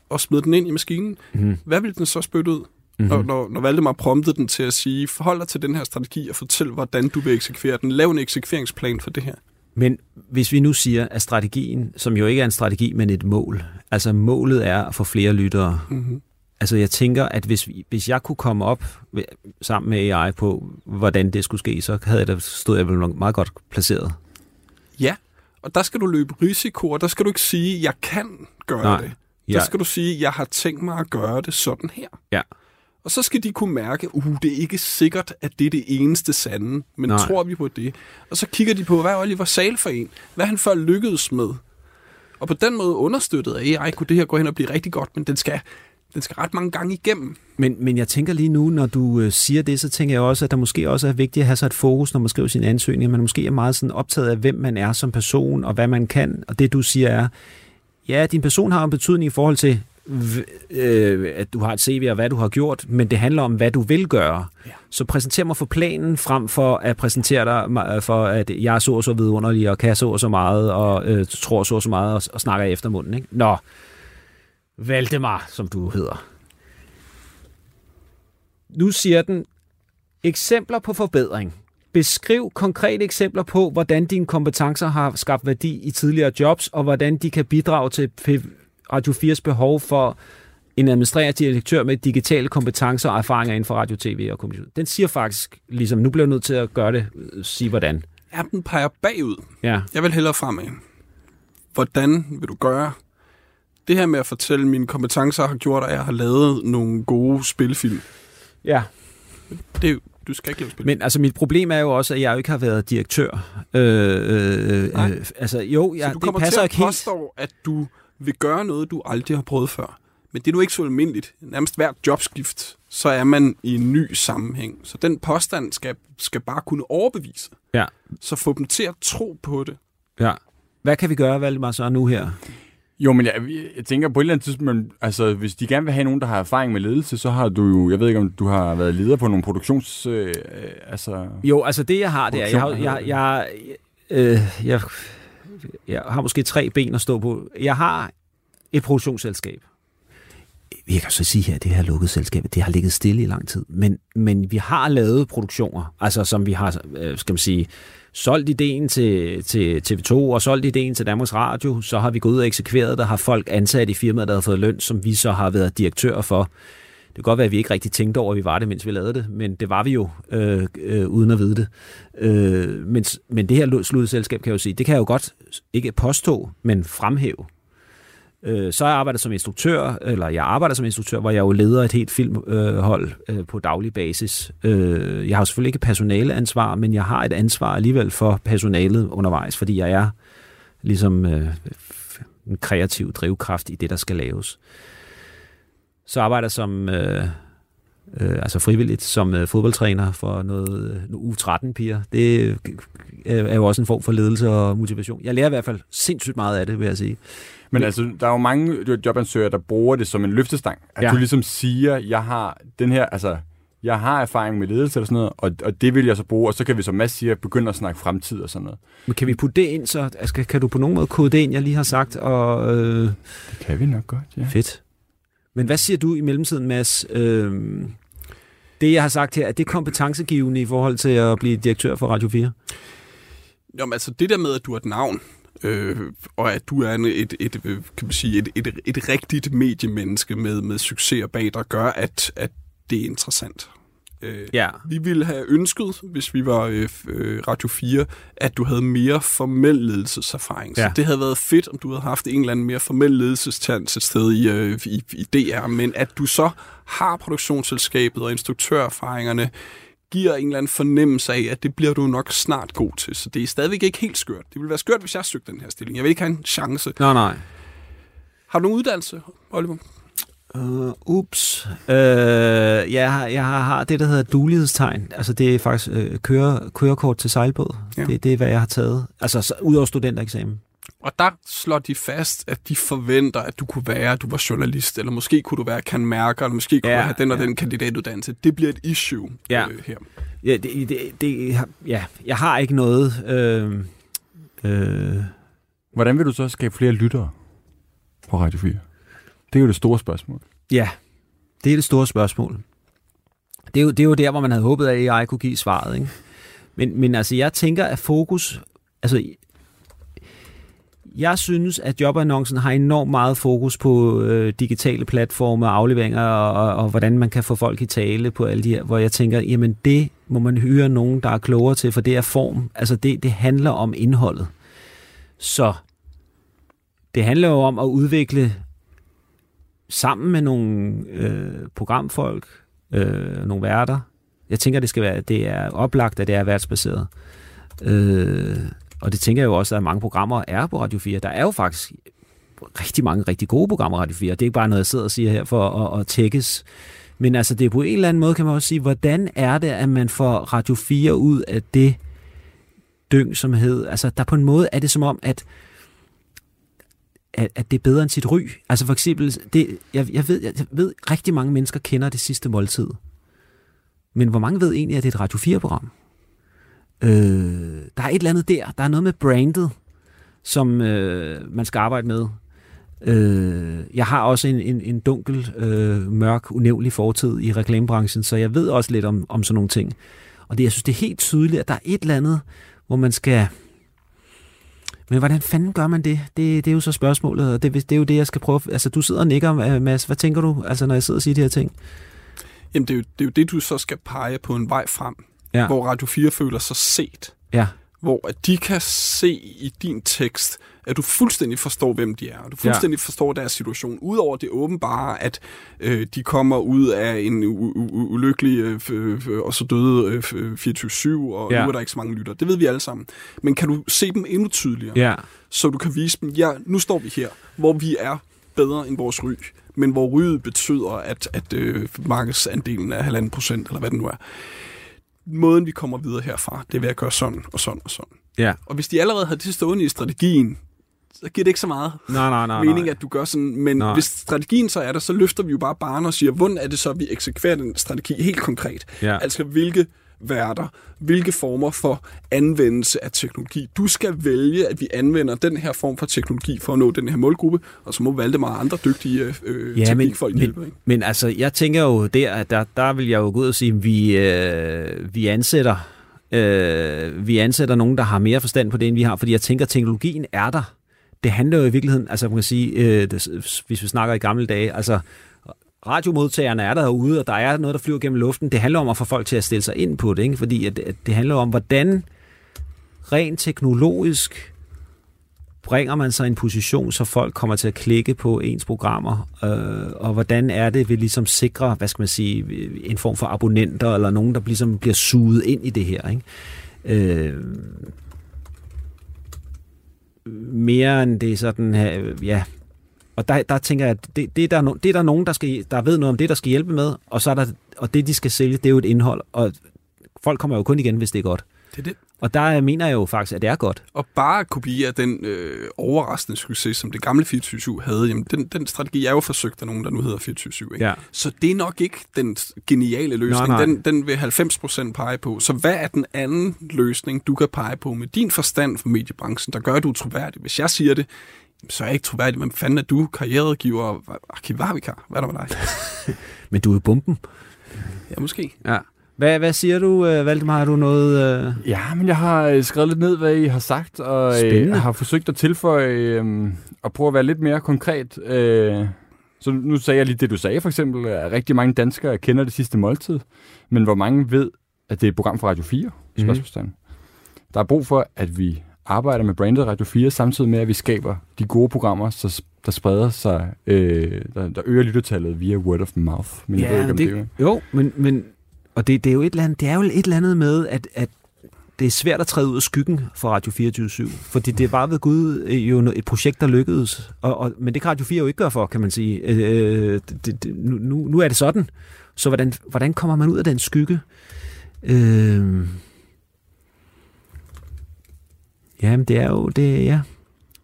og smed den ind i maskinen, Mm. hvad ville den så spytte ud? Mm-hmm. Når, når, når Valdemar promptede den til at sige, forhold dig til den her strategi og fortæl, hvordan du vil eksekvere den. Lav en eksekveringsplan for det her. Men hvis vi nu siger, at strategien, som jo ikke er en strategi, men et mål, altså målet er at få flere lyttere. Mm-hmm. Altså jeg tænker, at hvis, vi- hvis jeg kunne komme op ved- sammen med AI på, hvordan det skulle ske, så havde jeg da, stod jeg vel meget godt placeret. Ja, og der skal du løbe risiko, og der skal du ikke sige, jeg kan gøre Nej. det. Ja. Der skal du sige, jeg har tænkt mig at gøre det sådan her. Ja. Og så skal de kunne mærke, uh, det er ikke sikkert, at det er det eneste sande, men Nej. Tror vi på det? Og så kigger de på, hvad er Oliver Sal for en? Hvad han før lykkedes med? Og på den måde understøttet af AI, kunne det her gå hen og blive rigtig godt, men den skal, den skal ret mange gange igennem. Men, men jeg tænker lige nu, når du øh, siger det, så tænker jeg også, at der måske også er vigtigt at have sig et fokus, når man skriver sin ansøgning. at Man måske er meget sådan optaget af, hvem man er som person, og hvad man kan. Og det du siger er, ja, din person har en betydning i forhold til, øh, at du har et CV og hvad du har gjort, men det handler om, hvad du vil gøre. Ja. Så præsenter mig for planen, frem for at præsentere dig ma- for, at jeg er så og så vidunderlig, og kan så og så meget, og øh, tror så og så meget, og, og snakker i eftermunden. Ikke? Nå, Valdemar, som du hedder. Nu siger den, eksempler på forbedring. Beskriv konkrete eksempler på, hvordan dine kompetencer har skabt værdi i tidligere jobs, og hvordan de kan bidrage til Radio 4's behov for en administrativ direktør med digitale kompetencer og erfaringer inden for radio, tv og kommunikation. Den siger faktisk, ligesom, nu bliver jeg nødt til at gøre det, sige hvordan. Ja, den peger bagud. Ja, Jeg vil hellere fremad. Hvordan vil du gøre? Det her med at fortælle, mine kompetencer har gjort, at jeg har lavet nogle gode spilfilm. ja. Det, du skal ikke lave spil. Men altså, mit problem er jo også, at jeg jo ikke har været direktør. Øh, øh, Nej. øh, altså, jo, ja, så du det kommer passer til at helt. påstå, at du vil gøre noget, du aldrig har prøvet før. Men det er nu ikke så almindeligt. Nærmest hvert jobskift, så er man i en ny sammenhæng. Så den påstand skal, skal bare kunne overbevise. Ja. Så få dem til at tro på det. Ja. Hvad kan vi gøre, Valdemar, så nu her? Jo, men jeg, jeg tænker på et eller andet tidspunkt, altså hvis de gerne vil have nogen, der har erfaring med ledelse, så har du jo, jeg ved ikke om du har været leder på nogle produktions... Øh, altså, Jo, altså det jeg har, det er, jeg, har, jeg, jeg, øh, jeg, jeg har måske tre ben at stå på. Jeg har et produktionsselskab. Jeg kan så sige her, at det her lukkede selskab, det har ligget stille i lang tid. Men, men vi har lavet produktioner, altså som vi har, øh, skal man sige, solgt ideen til, til TV2 og solgt ideen til Danmarks Radio, så har vi gået ud og eksekveret, der har folk ansat i firmaet, der har fået løn, som vi så har været direktør for. Det kan godt være, at vi ikke rigtig tænkte over, at vi var det, mens vi lavede det, men det var vi jo, øh, øh, uden at vide det. Øh, men, men det her slutselskab kan jeg jo sige, det kan jeg jo godt ikke påstå, men fremhæve. Øh, så har jeg arbejdet som instruktør, eller jeg arbejder som instruktør, hvor jeg jo leder et helt filmhold øh, øh, på daglig basis. Øh, jeg har selvfølgelig ikke personaleansvar, men jeg har et ansvar alligevel for personalet undervejs, fordi jeg er ligesom øh, en kreativ drivkraft i det, der skal laves. Så arbejder jeg som øh, øh, altså frivilligt som øh, fodboldtræner for noget øh, U13-piger. Det øh, er jo også en form for ledelse og motivation. Jeg lærer i hvert fald sindssygt meget af det, vil jeg sige. men altså, der er jo mange jobansøgere, der bruger det som en løftestang. At Ja. du ligesom siger, jeg har den her, altså, jeg har erfaring med ledelse eller sådan noget, og, og det vil jeg så bruge, og så kan vi, som Mads siger, begynde at snakke fremtid og sådan noget. Men kan vi putte det ind, så altså, kan- kan du på nogen måde kode det ind, jeg lige har sagt, og øh, Det kan vi nok godt, ja. fedt. Men hvad siger du i mellemtiden, Mads? Øh, det, jeg har sagt her, er det kompetencegivende i forhold til at blive direktør for Radio 4? Jamen altså det der med, at du er et navn, øh, og at du er en, et, et, øh, kan man sige, et, et, et rigtigt mediemenneske med, med succes bag, der gør, at, at det er interessant. Øh, Ja. Vi ville have ønsket, hvis vi var øh, øh, Radio 4, at du havde mere formel ledelseserfaring. Så Ja. det havde været fedt, om du havde haft en eller anden mere formel ledelsestjans et sted i, øh, i, i DR, men at du så har produktionsselskabet og instruktørerfaringerne, giver en eller anden fornemmelse af, at det bliver du nok snart god til. Så det er stadigvæk ikke helt skørt. Det ville være skørt, hvis jeg søgte den her stilling. Jeg vil ikke have en chance. Nej, nej. Har du nogen uddannelse, Oliver? Uh, ups. Uh, jeg, har, jeg har, det, der hedder dulighedstegn. Altså, det er faktisk uh, køre, kørekort til sejlbåd. Ja. Det, det er, hvad jeg har taget. Altså, så, ud over studentereksamen. Og der slår de fast, at de forventer, at du kunne være, at du var journalist, eller måske kunne du være kan mærker, eller måske kunne Ja, du have den og ja. den kandidatuddannelse. Det bliver et issue Ja. øh, her. Ja, det, det, det, ja, jeg har ikke noget... Øh, øh, Hvordan vil du så skabe flere lyttere på Radio 4? Det er jo det store spørgsmål. ja, det er det store spørgsmål. Det er, jo, det er jo der, hvor man havde håbet, at AI kunne give svaret. Ikke? Men, men altså, jeg tænker, at fokus... Altså, jeg synes, at jobannoncen har enormt meget fokus på øh, digitale platforme og afleveringer, og, og, og hvordan man kan få folk i tale på alle de her, hvor jeg tænker, jamen det må man hyre nogen, der er klogere til, for det er form. Altså det, det handler om indholdet. Så det handler jo om at udvikle sammen med nogle øh, programfolk, øh, nogle værter. Jeg tænker, det skal være, det er oplagt, at det er værtsbaseret. Øh, og det tænker jeg jo også, at mange programmer er på Radio 4. Der er jo faktisk rigtig mange rigtig gode programmer på Radio 4. Det er ikke bare noget, jeg sidder og siger her for at, at tækkes. Men altså, det er på en eller anden måde, kan man også sige, hvordan er det, at man får Radio 4 ud af det dyng, som hed... Altså, der på en måde er det som om, at at, at det er bedre end sit ry. Altså for eksempel, det, jeg, jeg, ved, jeg ved, rigtig mange mennesker kender det sidste måltid. Men hvor mange ved egentlig, at det er et Radio 4-program? Øh, der er et eller andet der. Der er noget med brandet, som øh, man skal arbejde med. Øh, jeg har også en, en, en dunkel, øh, mørk, unævnlig fortid i reklamebranchen, så jeg ved også lidt om, om sådan nogle ting. Og det, jeg synes, det er helt tydeligt, at der er et eller andet, hvor man skal... Men hvordan fanden gør man det? Det, det er jo så spørgsmålet, og det, det er jo det, jeg skal prøve... Altså, du sidder og nikker, øh, Mads. Hvad tænker du, altså, når jeg sidder og siger de her ting? Jamen, det er, jo, det er jo det, du så skal pege på en vej frem, Ja. hvor Radio 4 føler sig set. Ja, Hvor at de kan se i din tekst, at du fuldstændig forstår, hvem de er. Og du fuldstændig ja. forstår deres situation. Udover det åbenbare, at øh, de kommer ud af en ulykkelig øh, f- og så døde øh, f- 24-7, og Ja. ja. nu er der ikke så mange lytter. Det ved vi alle sammen. Men kan du se dem endnu tydeligere? ja, så du kan vise dem, ja, nu står vi her, hvor vi er bedre end vores ry, men hvor ryget betyder, at, at øh, markedsandelen er halvanden procent, eller hvad det nu er. Måden, vi kommer videre herfra, det er ved at gøre sådan og sådan og sådan. ja. Og hvis de allerede har det stående i strategien, så giver det ikke så meget Nej, nej, nej. mening, nej. at du gør sådan. Men Nej. hvis strategien så er der, så løfter vi jo bare barnet og siger, hvordan er det så, vi eksekverer den strategi helt konkret? Ja. Altså, hvilke værter, hvilke former for anvendelse af teknologi. Du skal vælge, at vi anvender den her form for teknologi for at nå den her målgruppe, og så må Valdemar og andre dygtige øh, Ja, men, teknikfolk hjælpe. men, Ikke? men altså, jeg tænker jo der, at der, der vil jeg jo gå ud og sige, at vi, øh, vi ansætter øh, vi ansætter nogen, der har mere forstand på det, end vi har, fordi jeg tænker, at teknologien er der. Det handler jo i virkeligheden, altså man kan sige, øh, det, hvis vi snakker i gamle dage, altså radiomodtagerne er derude, og der er noget, der flyver gennem luften. Det handler om at få folk til at stille sig ind på det, ikke? fordi at, at det handler om, hvordan rent teknologisk bringer man sig i en position, så folk kommer til at klikke på ens programmer, øh, og hvordan er det, vi ligesom sikrer, hvad skal man sige, en form for abonnenter, eller nogen, der ligesom bliver suget ind i det her, ikke? Øh, mere end det er sådan her, ja. Og der, der tænker jeg, at det, det, er der, no, det er der nogen, der, skal, der ved noget om det, der skal hjælpe med, og, så er der, og det, de skal sælge, det er jo et indhold, og folk kommer jo kun igen, hvis det er godt. Det er det. Og der mener jeg jo faktisk, at det er godt. Og bare at kopiere den øh, overraskende succes, som det gamle 24 havde, jamen den, den strategi er jo forsøgt af nogen, der nu hedder 24 ikke? Ja. Så det er nok ikke den geniale løsning. Nej, nej. Den, den vil 90% pege på. Så hvad er den anden løsning, du kan pege på med din forstand for mediebranchen, der gør, at du er troværdig? Hvis jeg siger det, så er jeg ikke troværdig. Hvem fanden er du? Karrieregiver? Arkivarvikar? Hvad er der med dig? <laughs> Men du er bomben. Ja, måske. Ja. Hvad, hvad siger du, øh, Valdemar? Har du noget... Øh... Ja, men jeg har øh, skrevet lidt ned, hvad I har sagt, og Spændende. øh, har forsøgt at tilføje øh, og prøve at være lidt mere konkret. Øh, så nu sagde jeg lige det, du sagde for eksempel, at rigtig mange danskere kender det sidste måltid, men hvor mange ved, at det er et program for Radio 4? Spørgsmålstegn. Der er brug for, at vi arbejder med brandet Radio 4, samtidig med, at vi skaber de gode programmer, så, der spreder sig, øh, der, der øger lyttertallet via word of mouth. Men jeg ved ikke, om det, det, Jo, men, men og det, det, er jo et eller andet, det er jo et eller andet med, at, at det er svært at træde ud af skyggen for Radio 24 fordi det er bare ved Gud øh, jo et projekt, der lykkedes. Og, og, men det kan Radio 4 jo ikke gøre for, kan man sige. Øh, det, det, nu, nu er det sådan. Så hvordan, hvordan kommer man ud af den skygge? Øh, jamen, det er jo det, ja.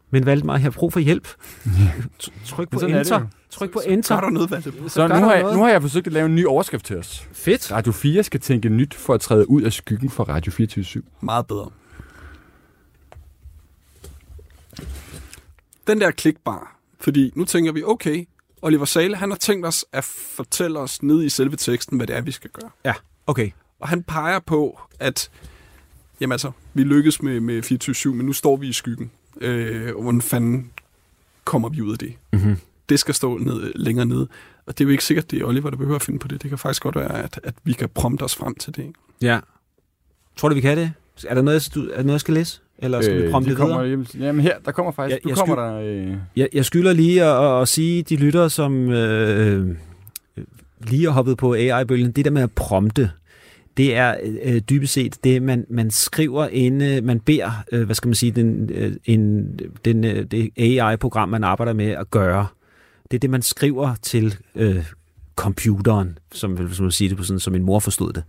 Men Valdemar, jeg har brug for hjælp. Tryk på er enter. Tryk på Så gør enter. der noget, Valdemar. Så nu har, jeg, noget. nu har jeg forsøgt at lave en ny overskrift til os. Fedt. Radio 4 skal tænke nyt for at træde ud af skyggen for Radio 24 Meget bedre. Den der klikbar, fordi nu tænker vi, okay, Oliver Sale, han har tænkt os at fortælle os ned i selve teksten, hvad det er, vi skal gøre. Ja, okay. Og han peger på, at jamen altså, vi lykkes med, med 24-7, men nu står vi i skyggen. Øh, og hvordan fanden kommer vi ud af det? Mm-hmm. Det skal stå ned, længere nede. Og det er jo ikke sikkert, det er Oliver, der behøver at finde på det. Det kan faktisk godt være, at, at vi kan prompte os frem til det. Ikke? Ja. Tror du, vi kan det? Er der noget, jeg- du, er der noget jeg skal læse? Eller skal vi prompte de kommer, videre? Jamen, jamen her, der kommer faktisk, Jeg- du jeg kommer skyld- der... Øh, Jeg, jeg skylder lige at, at, sige, de lytter, som øh, lige har hoppet på AI-bølgen, det der med at prompte, det er øh, øh, dybest set det, man, man skriver inde, man beder, øh, hvad skal man sige, den, øh, en, den, øh, det AI-program, man arbejder med at gøre. Det er det, man skriver til øh, computeren, som, hvis man sige det på sådan, som min mor forstod det.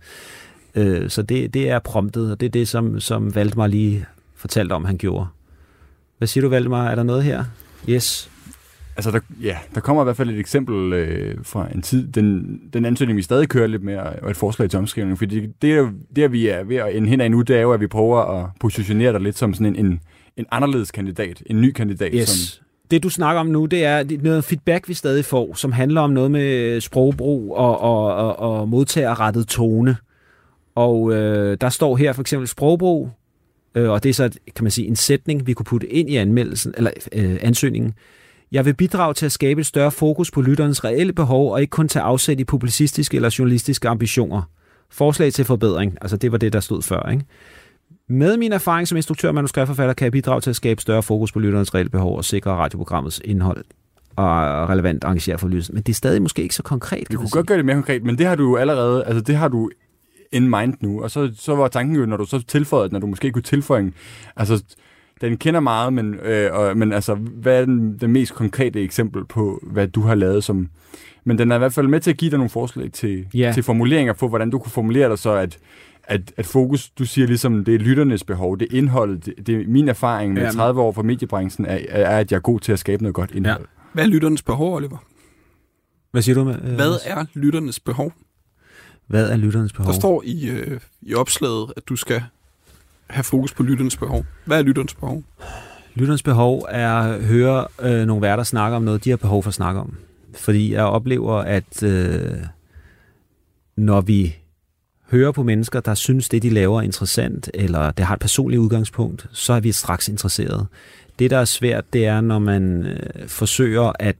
Øh, så det, det er promptet, og det er det, som, som Valdemar lige fortalte om, han gjorde. Hvad siger du, Valdemar? Er der noget her? Yes. Altså, der, ja, der kommer i hvert fald et eksempel øh, fra en tid, den, den ansøgning, vi stadig kører lidt med, og et forslag til omskrivning, fordi det, er det, vi er ved at ende hen af nu, det er jo, at vi prøver at positionere dig lidt som sådan en, en, en anderledes kandidat, en ny kandidat. Som, Yes. Det, du snakker om nu, det er det er noget feedback, vi stadig får, som handler om noget med sprogbrug og, og, og, og modtagerrettet tone. Og øh, der står her for eksempel sprogbrug, øh, og det er så, kan man sige, en sætning, vi kunne putte ind i anmeldelsen, eller øh, ansøgningen. Jeg vil bidrage til at skabe et større fokus på lytterens reelle behov, og ikke kun tage afsæt i publicistiske eller journalistiske ambitioner. Forslag til forbedring, altså det var det, der stod før, ikke? Med min erfaring som instruktør og manuskriptforfatter kan jeg bidrage til at skabe større fokus på lytterens reelle behov og sikre radioprogrammets indhold og relevant arrangere for lyden. Men det er stadig måske ikke så konkret. man kunne godt gøre det mere konkret, men det har du jo allerede, altså det har du in mind nu, og så, så var tanken jo, når du så tilføjede, når du måske kunne tilføje altså den kender meget, men, øh, og, men altså, hvad er den, den mest konkrete eksempel på, hvad du har lavet som... Men den er i hvert fald med til at give dig nogle forslag til, Ja. til formuleringer på, hvordan du kunne formulere dig så, at, at, at fokus, du siger ligesom, det er lytternes behov, det er indholdet, det, det er min erfaring med Jamen. 30 år fra mediebranchen, er, er, at jeg er god til at skabe noget godt indhold. Hvad er lytternes behov, Oliver? Hvad siger du? Med, øh, Hvad er lytternes behov? hvad er lytternes behov? Der står i, øh, i opslaget, at du skal have fokus på lytternes behov. Hvad er lytternes behov? Lytternes behov er at høre øh, nogle værter snakke om noget, de har behov for at snakke om. Fordi jeg oplever, at øh, når vi hører på mennesker, der synes, det de laver er interessant, eller det har et personligt udgangspunkt, så er vi straks interesseret. Det, der er svært, det er, når man øh, forsøger at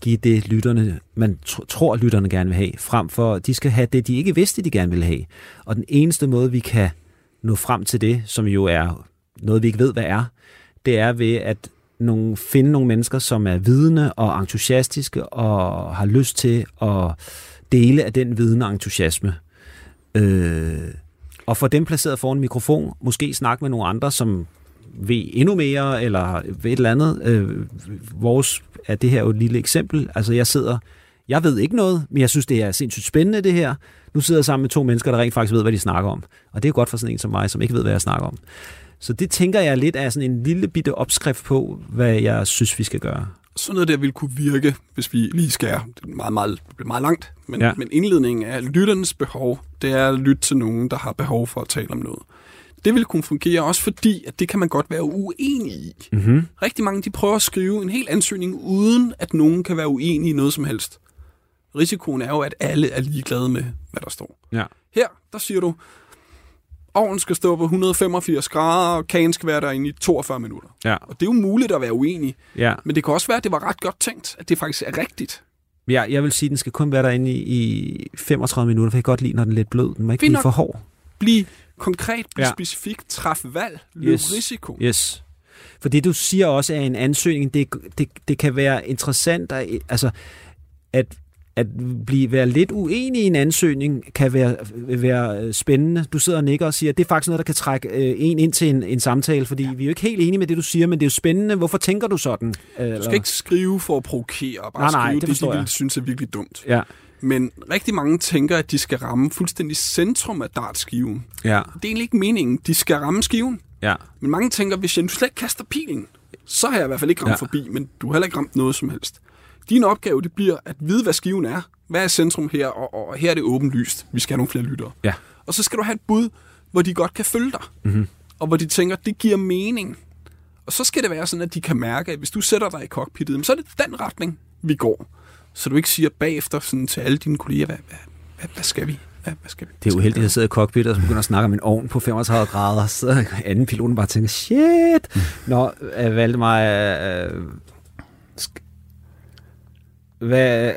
give det, lytterne, man tr- tror, lytterne gerne vil have, frem for, de skal have det, de ikke vidste, de gerne ville have. Og den eneste måde, vi kan nå frem til det, som jo er noget, vi ikke ved, hvad er, det er ved at nogle, finde nogle mennesker, som er vidende og entusiastiske og har lyst til at dele af den viden og entusiasme. Øh, og få dem placeret foran en mikrofon, måske snakke med nogle andre, som ved endnu mere, eller ved et eller andet. Øh, vores er det her jo et lille eksempel. Altså jeg sidder, jeg ved ikke noget, men jeg synes, det er sindssygt spændende det her. Nu sidder jeg sammen med to mennesker, der rent faktisk ved, hvad de snakker om. Og det er jo godt for sådan en som mig, som ikke ved, hvad jeg snakker om. Så det tænker jeg lidt er sådan en lille bitte opskrift på, hvad jeg synes, vi skal gøre. Sådan noget der vil kunne virke, hvis vi lige skal... Det er meget, meget, det meget langt, men, ja. men indledningen af lytternes behov, det er at lytte til nogen, der har behov for at tale om noget. Det vil kunne fungere også fordi, at det kan man godt være uenig i. Mm-hmm. Rigtig mange de prøver at skrive en hel ansøgning, uden at nogen kan være uenig i noget som helst. Risikoen er jo, at alle er ligeglade med, hvad der står. Ja. Her, der siger du, ovnen skal stå på 185 grader, og kagen skal være derinde i 42 minutter. Ja. Og det er jo muligt at være uenig, Ja. men det kan også være, at det var ret godt tænkt, at det faktisk er rigtigt. ja, jeg vil sige, at den skal kun være derinde i, i 35 minutter, for jeg kan godt lide, når den er lidt blød. Den må ikke Fint blive for hård. Bliv konkret, bliv Ja. specifik, træf valg, løb yes. risiko. Yes. For det, du siger også er en ansøgning, det, det, det kan være interessant, at, altså, at, at blive, være lidt uenig i en ansøgning kan være, være øh, spændende. Du sidder og nikker og siger, at det er faktisk noget, der kan trække øh, en ind til en, en samtale, fordi vi er jo ikke helt enige med det, du siger, men det er jo spændende. Hvorfor tænker du sådan? Du skal ikke skrive for at provokere, bare Nej, nej, skrive det det, de jeg. vil synes er virkelig dumt. Ja, Men rigtig mange tænker, at de skal ramme fuldstændig centrum af dartskiven. ja, Det er egentlig ikke meningen. De skal ramme skiven. ja. Men mange tænker, hvis jeg nu slet ikke kaster pilen, så har jeg i hvert fald ikke ramt Ja. ja. forbi, men du har heller ikke ramt noget som helst. Din opgave, det bliver at vide, hvad skiven er. Hvad er centrum her, og, og her er det åbenlyst. Vi skal have nogle flere lyttere. Ja. Og så skal du have et bud, hvor de godt kan følge dig. Mm-hmm. Og hvor de tænker, det giver mening. Og så skal det være sådan, at de kan mærke, at hvis du sætter dig i cockpittet, så er det den retning, vi går. Så du ikke siger bagefter sådan til alle dine kolleger, hvad, hvad, hvad, hvad skal vi? Hvad, hvad skal vi? Det er uheldigt, at jeg sidder i cockpit og så begynder at snakke om en ovn på 35 grader, så anden piloten bare tænker, shit! Nå, øh, Valdemar, øh, sk- hvad,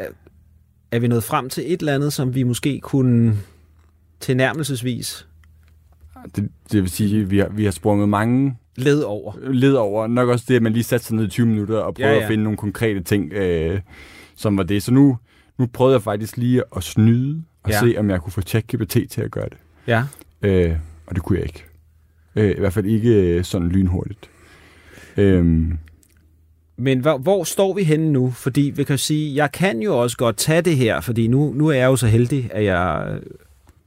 er vi nået frem til et eller andet, som vi måske kunne tilnærmelsesvis Det, det vil sige, at vi har, vi har sprunget mange Led over. led over. Nok også det, at man lige satte sig ned i 20 minutter og prøvede Ja, ja, at finde nogle konkrete ting, øh, som var det. Så nu, nu prøvede jeg faktisk lige at snyde og Ja. se, om jeg kunne få ChatGPT til at gøre det. Ja. Øh, og det kunne jeg ikke. Øh, I hvert fald ikke øh, sådan lynhurtigt. Øhm, Men hvor, hvor står vi henne nu? Fordi vi kan sige, jeg kan jo også godt tage det her, fordi nu, nu er jeg jo så heldig, at jeg,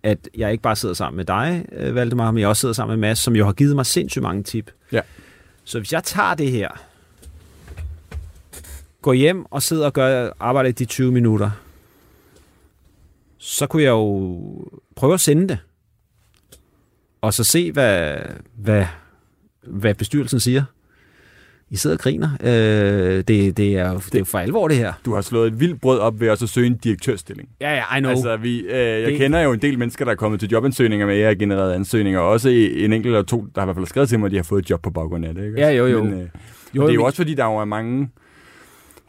at jeg ikke bare sidder sammen med dig, øh, Valdemar, men jeg også sidder sammen med Mads, som jo har givet mig sindssygt mange tip. Ja. Så hvis jeg tager det her, går hjem og sidder og gør, arbejder i de 20 minutter, så kunne jeg jo prøve at sende det. Og så se, hvad, hvad, hvad bestyrelsen siger. I sidder og griner. Øh, det, det, er det er jo for alvor, det her. du har slået et vildt brød op ved at søge en direktørstilling. Ja, ja, I know. Altså, vi, øh, jeg Det- kender jo en del mennesker, der er kommet til jobansøgninger med, genereret ansøgninger, og også en enkelt eller to, der har i hvert fald skrevet til mig, at de har fået et job på baggrund af det. Ikke? Ja, jo, jo. Men, øh, Jo, jo, det er jo men- også fordi, der jo er mange,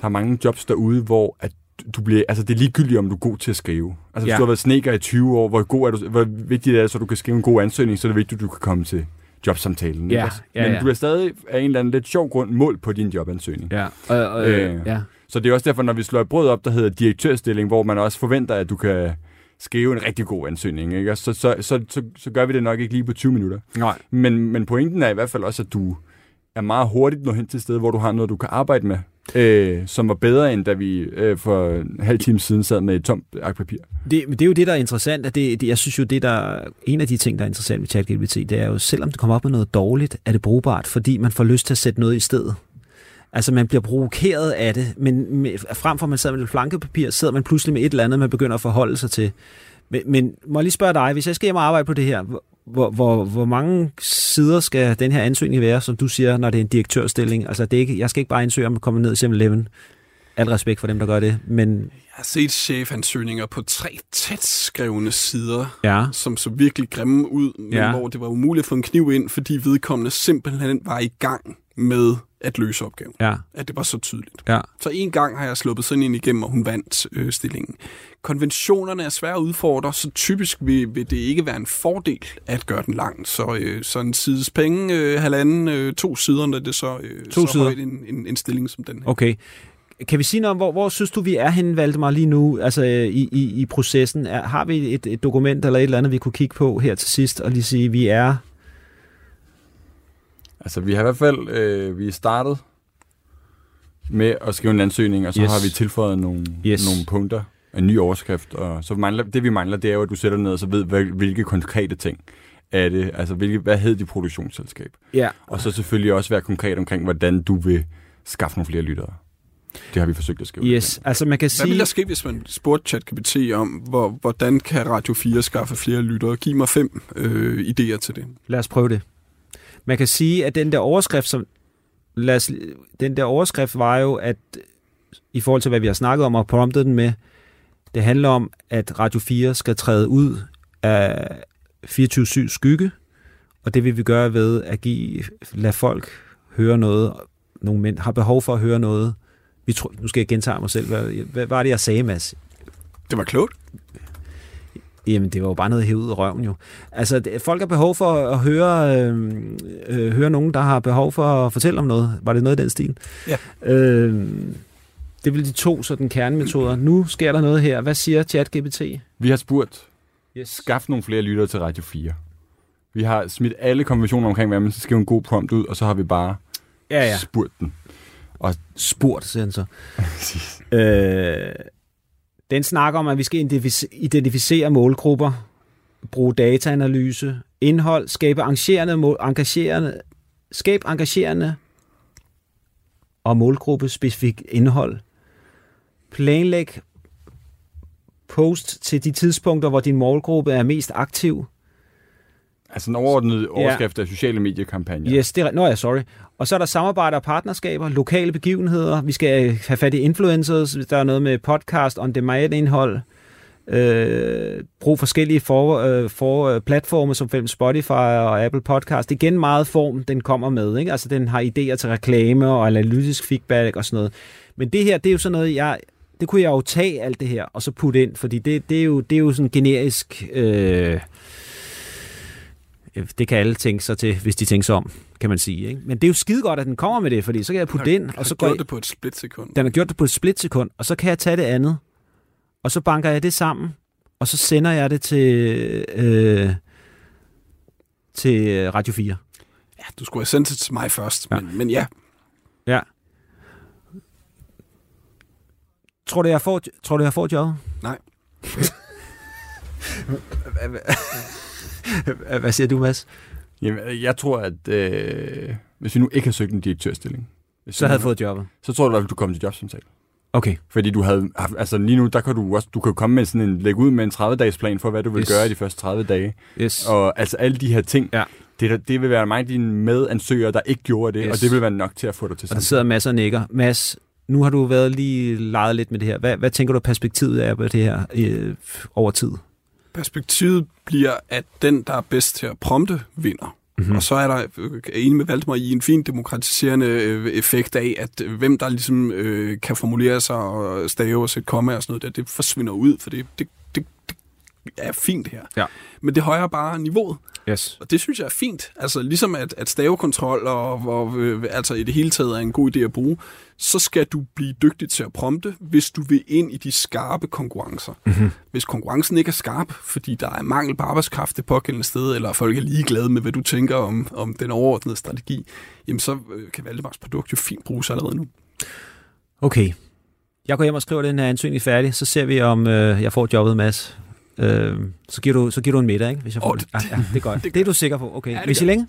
der er mange jobs derude, hvor at du bliver, altså det er ligegyldigt, om du er god til at skrive. Altså hvis Ja. du har været sneker i 20 år, hvor, god er du, hvor vigtigt er det, så du kan skrive en god ansøgning, så er det vigtigt, at du kan komme til jobsamtalen. Ja, ikke ja, Men ja. du er stadig af en eller anden lidt sjov grund mål på din jobansøgning. Ja, øh, øh, Øh. ja. Så det er også derfor, når vi slår et brød op, der hedder direktørstilling, hvor man også forventer, at du kan skrive en rigtig god ansøgning, ikke? Så, så, så, så, så gør vi det nok ikke lige på 20 minutter. Nej. Men, men pointen er i hvert fald også, at du er meget hurtigt nået hen til et sted, hvor du har noget, du kan arbejde med, øh, som var bedre, end da vi øh, for en halv time siden sad med et tomt ark papir. Det, det er jo det, der er interessant. At det, det, jeg synes jo, det der en af de ting, der er interessant ved ChatGPT, det er jo, selvom det kommer op med noget dårligt, er det brugbart, fordi man får lyst til at sætte noget i stedet. Altså, man bliver provokeret af det, men med, frem for at man sidder med et flankepapir, sidder man pludselig med et eller andet, man begynder at forholde sig til. Men, men må jeg lige spørge dig, hvis jeg skal hjem og arbejde på det her, hvor, hvor, hvor mange sider skal den her ansøgning være, som du siger, når det er en direktørstilling? Altså, det er ikke, jeg skal ikke bare ansøge om at komme ned i 7-Eleven. Al respekt for dem, der gør det, men Jeg har set chefansøgninger på tre tæt skrevne sider, ja, som så virkelig grimme ud, men ja. hvor det var umuligt at få en kniv ind, fordi vedkommende simpelthen var i gang med at løse opgaven. ja, At det var så tydeligt. ja. Så en gang har jeg sluppet sådan en igennem, og hun vandt øh, stillingen. Konventionerne er svære at udfordre, så typisk vil, vil det ikke være en fordel at gøre den lang. Så, øh, så en sides penge, øh, halvanden, øh, to sider, når det er så, øh, To så sider. højt en, en, en stilling som den her. Okay. Kan vi sige noget om, hvor, hvor synes du, vi er henne, Valdemar, lige nu, altså i, i, i processen? Er, har vi et, et dokument eller et eller andet, vi kunne kigge på her til sidst, og lige sige, vi er... Altså, vi har i hvert fald øh, vi er startet med at skrive en ansøgning, og så Yes. har vi tilføjet nogle, Yes. nogle punkter, en ny overskrift. Og så mangler, det vi mangler, det er jo, at du sætter ned og så ved, hvad, hvilke konkrete ting er det. Altså, hvilke, hvad hed dit produktionsselskab? Ja. Og så selvfølgelig også være konkret omkring, hvordan du vil skaffe nogle flere lyttere. Det har vi forsøgt at skrive. Yes, altså man kan Hvad sige... ville der ske, hvis man spurgte ChatGPT om, hvor, hvordan kan Radio 4 skaffe flere lyttere? Giv mig fem øh, idéer til det. Lad os prøve det. Man kan sige, at den der overskrift, som... Lad os, den der overskrift var jo, at i forhold til, hvad vi har snakket om og promptet den med, det handler om, at Radio 4 skal træde ud af 24-7 skygge, og det vil vi gøre ved at give, lade folk høre noget, nogle mænd har behov for at høre noget. Vi tror, nu skal jeg gentage mig selv. Hvad, hvad var det, jeg sagde, Mads? Det var klogt. Jamen, det var jo bare noget hævet ud af røven jo. Altså, det, folk har behov for at høre, øh, øh, høre nogen, der har behov for at fortælle om noget. Var det noget i den stil? Ja. Øh, det vel de to sådan kernemetoder. Nu sker der noget her. Hvad siger ChatGPT? Vi har spurgt, Yes. skaf nogle flere lyttere til Radio 4. Vi har smidt alle konventioner omkring, hvad man skal skrive en god prompt ud, og så har vi bare Ja, ja. spurgt den. Spurgt, siger han så. <laughs> øh, den snakker om, at vi skal identificere målgrupper, bruge dataanalyse, indhold, skabe engagerende, mål, engagerende, skabe engagerende og målgruppespecifikt indhold. Planlæg post til de tidspunkter, hvor din målgruppe er mest aktiv. Altså en overordnet overskrift af sociale mediekampagner. Yes, det er, nå ja, sorry. Og så er der samarbejder og partnerskaber, lokale begivenheder. Vi skal øh, have fat i influencers. Der er noget med podcast, on-demand-indhold. Øh, brug forskellige for, øh, for øh, platforme som eksempel Spotify og Apple Podcast. Det er igen meget form, den kommer med. Ikke? Altså, den har idéer til reklame og analytisk feedback og sådan noget. Men det her, det er jo sådan noget, jeg, det kunne jeg jo tage alt det her og så putte ind, fordi det, det, er, jo, det er jo sådan generisk... Øh, det kan alle tænke sig til, hvis de tænker sig om, kan man sige. Ikke? Men det er jo skide godt, at den kommer med det, fordi så kan jeg putte det ind, og så går jeg, det på et splitsekund. den har gjort det på et splitsekund, og så kan jeg tage det andet, og så banker jeg det sammen, og så sender jeg det til, øh, til Radio 4. Ja, du skulle have sendt det til mig først, Ja. men, men ja. Ja. Tror du, jeg får, tror du, jeg får jobbet? Nej. <laughs> <laughs> Hvad- siger du, Mads? Jamen, jeg tror, at øh, hvis vi nu ikke havde søgt en direktørstilling, hvis Så havde fået jobbet. så tror du, at du kom til jobsamtale. Okay. Fordi du havde altså lige nu, der kan du også, du kan komme med sådan en, lægge ud med en 30-dages plan for, hvad du vil Yes. gøre i de første 30 dage. Yes. Og altså alle de her ting, Ja. det, det vil være mange af dine medansøgere, der ikke gjorde det, Yes. og det vil være nok til at få dig til Og der samtale. sidder masser af nikker. Mads, nu har du været lige leget lidt med det her. Hvad, hvad tænker du, perspektivet er på det her øh, over tid? Perspektivet bliver, at den, der er bedst til at prompte, vinder. Mm-hmm. Og så er der, øh, er jeg enig med Valdemar, i en fin demokratiserende øh, effekt af, at øh, hvem der ligesom øh, kan formulere sig og stave og sætte komma og sådan noget, der, det forsvinder ud, for det, det er fint her. Ja. Men det højere bare niveauet. Yes. Og det synes jeg er fint. Altså ligesom at, at stavekontrol og, og øh, altså i det hele taget er en god idé at bruge, så skal du blive dygtig til at prompte, hvis du vil ind i de skarpe konkurrencer. Mm-hmm. Hvis konkurrencen ikke er skarp, fordi der er mangel på arbejdskraft det pågældende sted, eller folk er ligeglade med, hvad du tænker om, om den overordnede strategi, jamen så øh, kan Valdemars produkt jo fint bruges allerede nu. Okay. Jeg går hjem og skriver den her ansøgning færdig, så ser vi, om øh, jeg får jobbet, Mads. Øh, så, giver du, så giver du en middag, ikke? Hvis jeg får Åh, det. Ja, ja, det er godt. det, <laughs> det er du sikker på? Okay. Ja, Hvis I længe?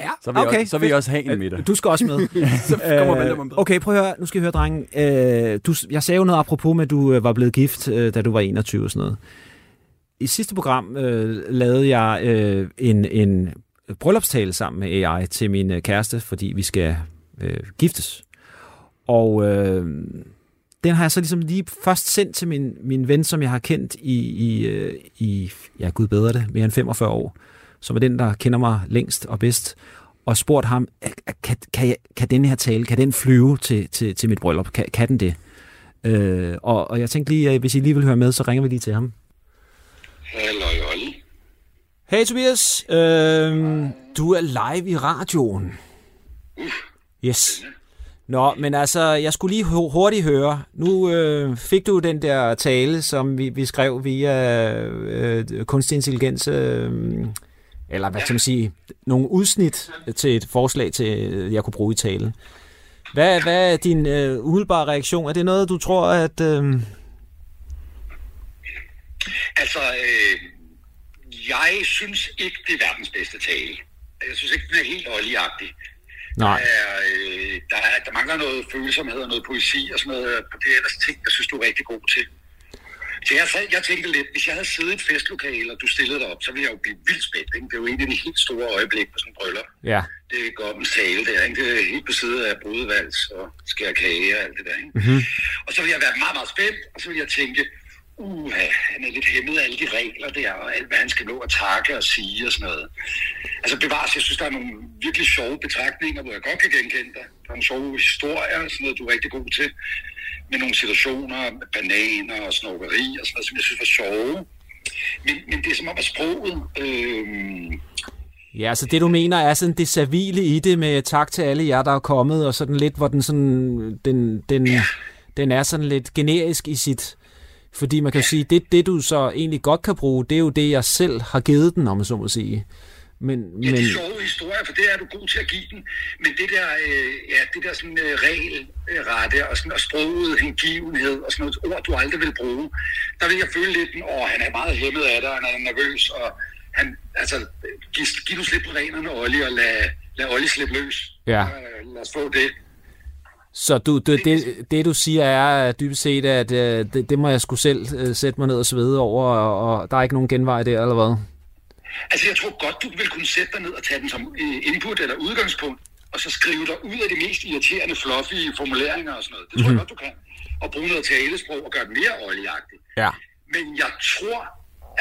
Ja, Så vil, okay. Jeg, også, så vil jeg også have en middag. Du skal også med. <laughs> så kommer med. okay, prøv at høre. Nu skal vi høre, drengen. Øh, du, jeg sagde jo noget apropos med, at du øh, var blevet gift, øh, da du var 21 og sådan noget. I sidste program øh, lavede jeg øh, en, en bryllupstale sammen med AI til min øh, kæreste, fordi vi skal øh, giftes. Og øh, den har jeg så ligesom lige først sendt til min, min ven, som jeg har kendt i, i, øh, i ja gud bedre det, mere end 45 år, som er den, der kender mig længst og bedst, og spurgt ham, kan, kan, jeg, kan den her tale, kan den flyve til, til, til mit bryllup? Kan, kan den det? Øh, og, og jeg tænkte lige, at hvis I lige vil høre med, så ringer vi lige til ham. Halløj, Olli. Hey Tobias, øh, du er live i radioen. Yes. Nå, men altså, jeg skulle lige hurtigt høre. Nu øh, fik du den der tale, som vi, vi skrev via øh, kunstig intelligens, øh, eller hvad skal man sige, nogle udsnit til et forslag, til øh, jeg kunne bruge i talen. Hvad, hvad er din øh, umiddelbare reaktion? Er det noget, du tror, at... Øh, Altså, øh, jeg synes ikke, det er verdens bedste tale. Jeg synes ikke, den er helt oljeagtig nej. Der, er, øh, der, er, der mangler noget følsomhed og noget poesi og sådan noget. Og det er ellers ting, jeg synes, du er rigtig god til. Så jeg, sad- jeg tænkte lidt, hvis jeg havde siddet i et festlokale, og du stillede dig op, så ville jeg jo blive vildt spændt. Ikke? Det er jo en af de helt store øjeblikke på sådan en bryllup. Ja. Det er Gobbens tale der, ikke? Det er helt på siden af brudevals og skære kage og alt det der, ikke? Mhm. Mm-hmm. Og så vil jeg være meget, meget spændt, og så vil jeg tænke, uh, han er lidt hæmmet af alle de regler der, og alt, hvad han skal nå at takke og sige og sådan noget. Altså bevares, jeg synes, der er nogle virkelig sjove betragtninger, hvor jeg godt kan genkende dig. Der er nogle sjove historier, sådan noget, du er rigtig god til. Med nogle situationer, med bananer og snorkeri og sådan noget, som jeg synes var sjove. Men, men det er som om, at sproget... Øh, Ja, altså det du mener er sådan det servile i det med tak til alle jer, der er kommet, og sådan lidt, hvor den sådan, den, den, den er sådan lidt generisk i sit, fordi man kan jo sige, det, det du så egentlig godt kan bruge, det er jo det, jeg selv har givet den, om man så må sige. Men, Ja, men det er sjove historier, for det er du god til at give den. Men det der, øh, ja, det der sådan øh, regelrette og, sådan, og sproget hengivenhed og sådan noget ord, du aldrig vil bruge, der vil jeg føle lidt, åh, han er meget hæmmet af dig, han er nervøs, og han, altså, giv, giv nu slip på renerne, Olli, og lad, lad Olli slippe løs. Ja. Øh, lad os få det. Så du, du, det, det du siger er dybest set, at øh, det, det må jeg skulle selv øh, sætte mig ned og svede over, og, og der er ikke nogen genvej der, eller hvad? Altså, jeg tror godt, du vil kunne sætte dig ned og tage den som øh, input eller udgangspunkt, og så skrive dig ud af de mest irriterende, fluffy formuleringer og sådan noget. Det tror mm-hmm. jeg godt, du kan. Og bruge noget talesprog og gøre det mere oljeagtigt. Ja. Men jeg tror,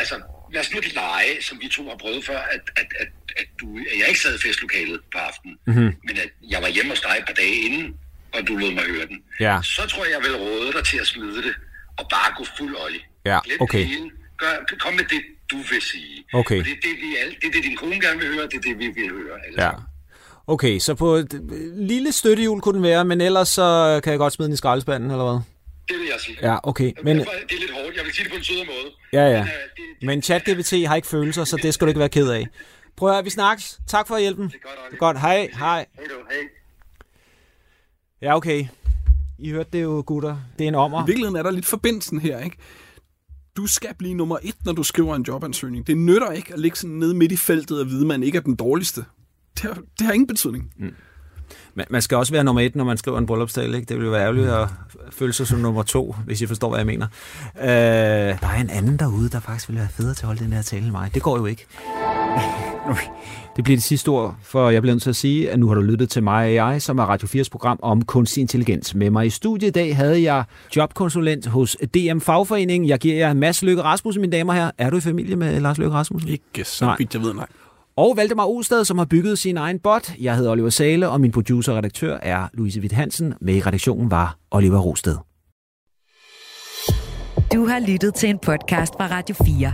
altså, lad os nu ikke lege, som vi to har prøvet før, at, at, at, at, du, at jeg ikke sad i festlokalet på aftenen, mm-hmm. men at jeg var hjemme hos dig et par dage inden, og du lod mig høre den. Ja. Så tror jeg, jeg vil råde dig til at smide det, og bare gå fuld olie. Ja, Glem okay. det hele. Gør, kom med det, du vil sige. Okay. Og det er det, vi alle, det, er det, din kone gerne vil høre, det er det, vi vil høre. Alle Ja. Okay, så på et øh, lille støttehjul kunne den være, men ellers så kan jeg godt smide den i skraldespanden, eller hvad? Det vil jeg sige. Ja, okay. Men... Det er lidt hårdt. Jeg vil sige det på en sødere måde. ja, ja. Men, øh, det, det, Men ChatGPT har ikke følelser, så det skal du ikke være ked af. Prøv at høre, vi snakkes. Tak for hjælpen. det er godt, Det er godt. Hej, hej. Hej du, hej. Ja, okay. I hørte det jo, gutter. Det er en ommer. I virkeligheden er der lidt forbindelsen her, ikke? Du skal blive nummer et, når du skriver en jobansøgning. Det nytter ikke at ligge sådan nede midt i feltet og vide, at man ikke er den dårligste. Det har, det har ingen betydning. Man, man skal også være nummer et, når man skriver en bryllupstal, ikke? Det ville jo være ærgerligt at føle sig som nummer to, hvis I forstår, hvad jeg mener. Øh, der er en anden derude, der faktisk ville være federe til at holde den her tale end mig. Det går jo ikke. Det bliver det sidste ord, for jeg bliver nødt til at sige, at nu har du lyttet til mig og jeg, som er Radio 4's program om kunstig intelligens. Med mig i studiet i dag havde jeg jobkonsulent hos DM Fagforening. Jeg giver jer Mads Løkke Rasmussen, mine damer her. Er du i familie med Lars Løkke Rasmussen? Ikke så Nej. vidt jeg ved, nej. Og Valdemar Ostad, som har bygget sin egen bot. Jeg hedder Oliver Sale, og min producer og redaktør er Louise Witt Hansen. Med i redaktionen var Oliver Rosted. Du har lyttet til en podcast fra Radio 4.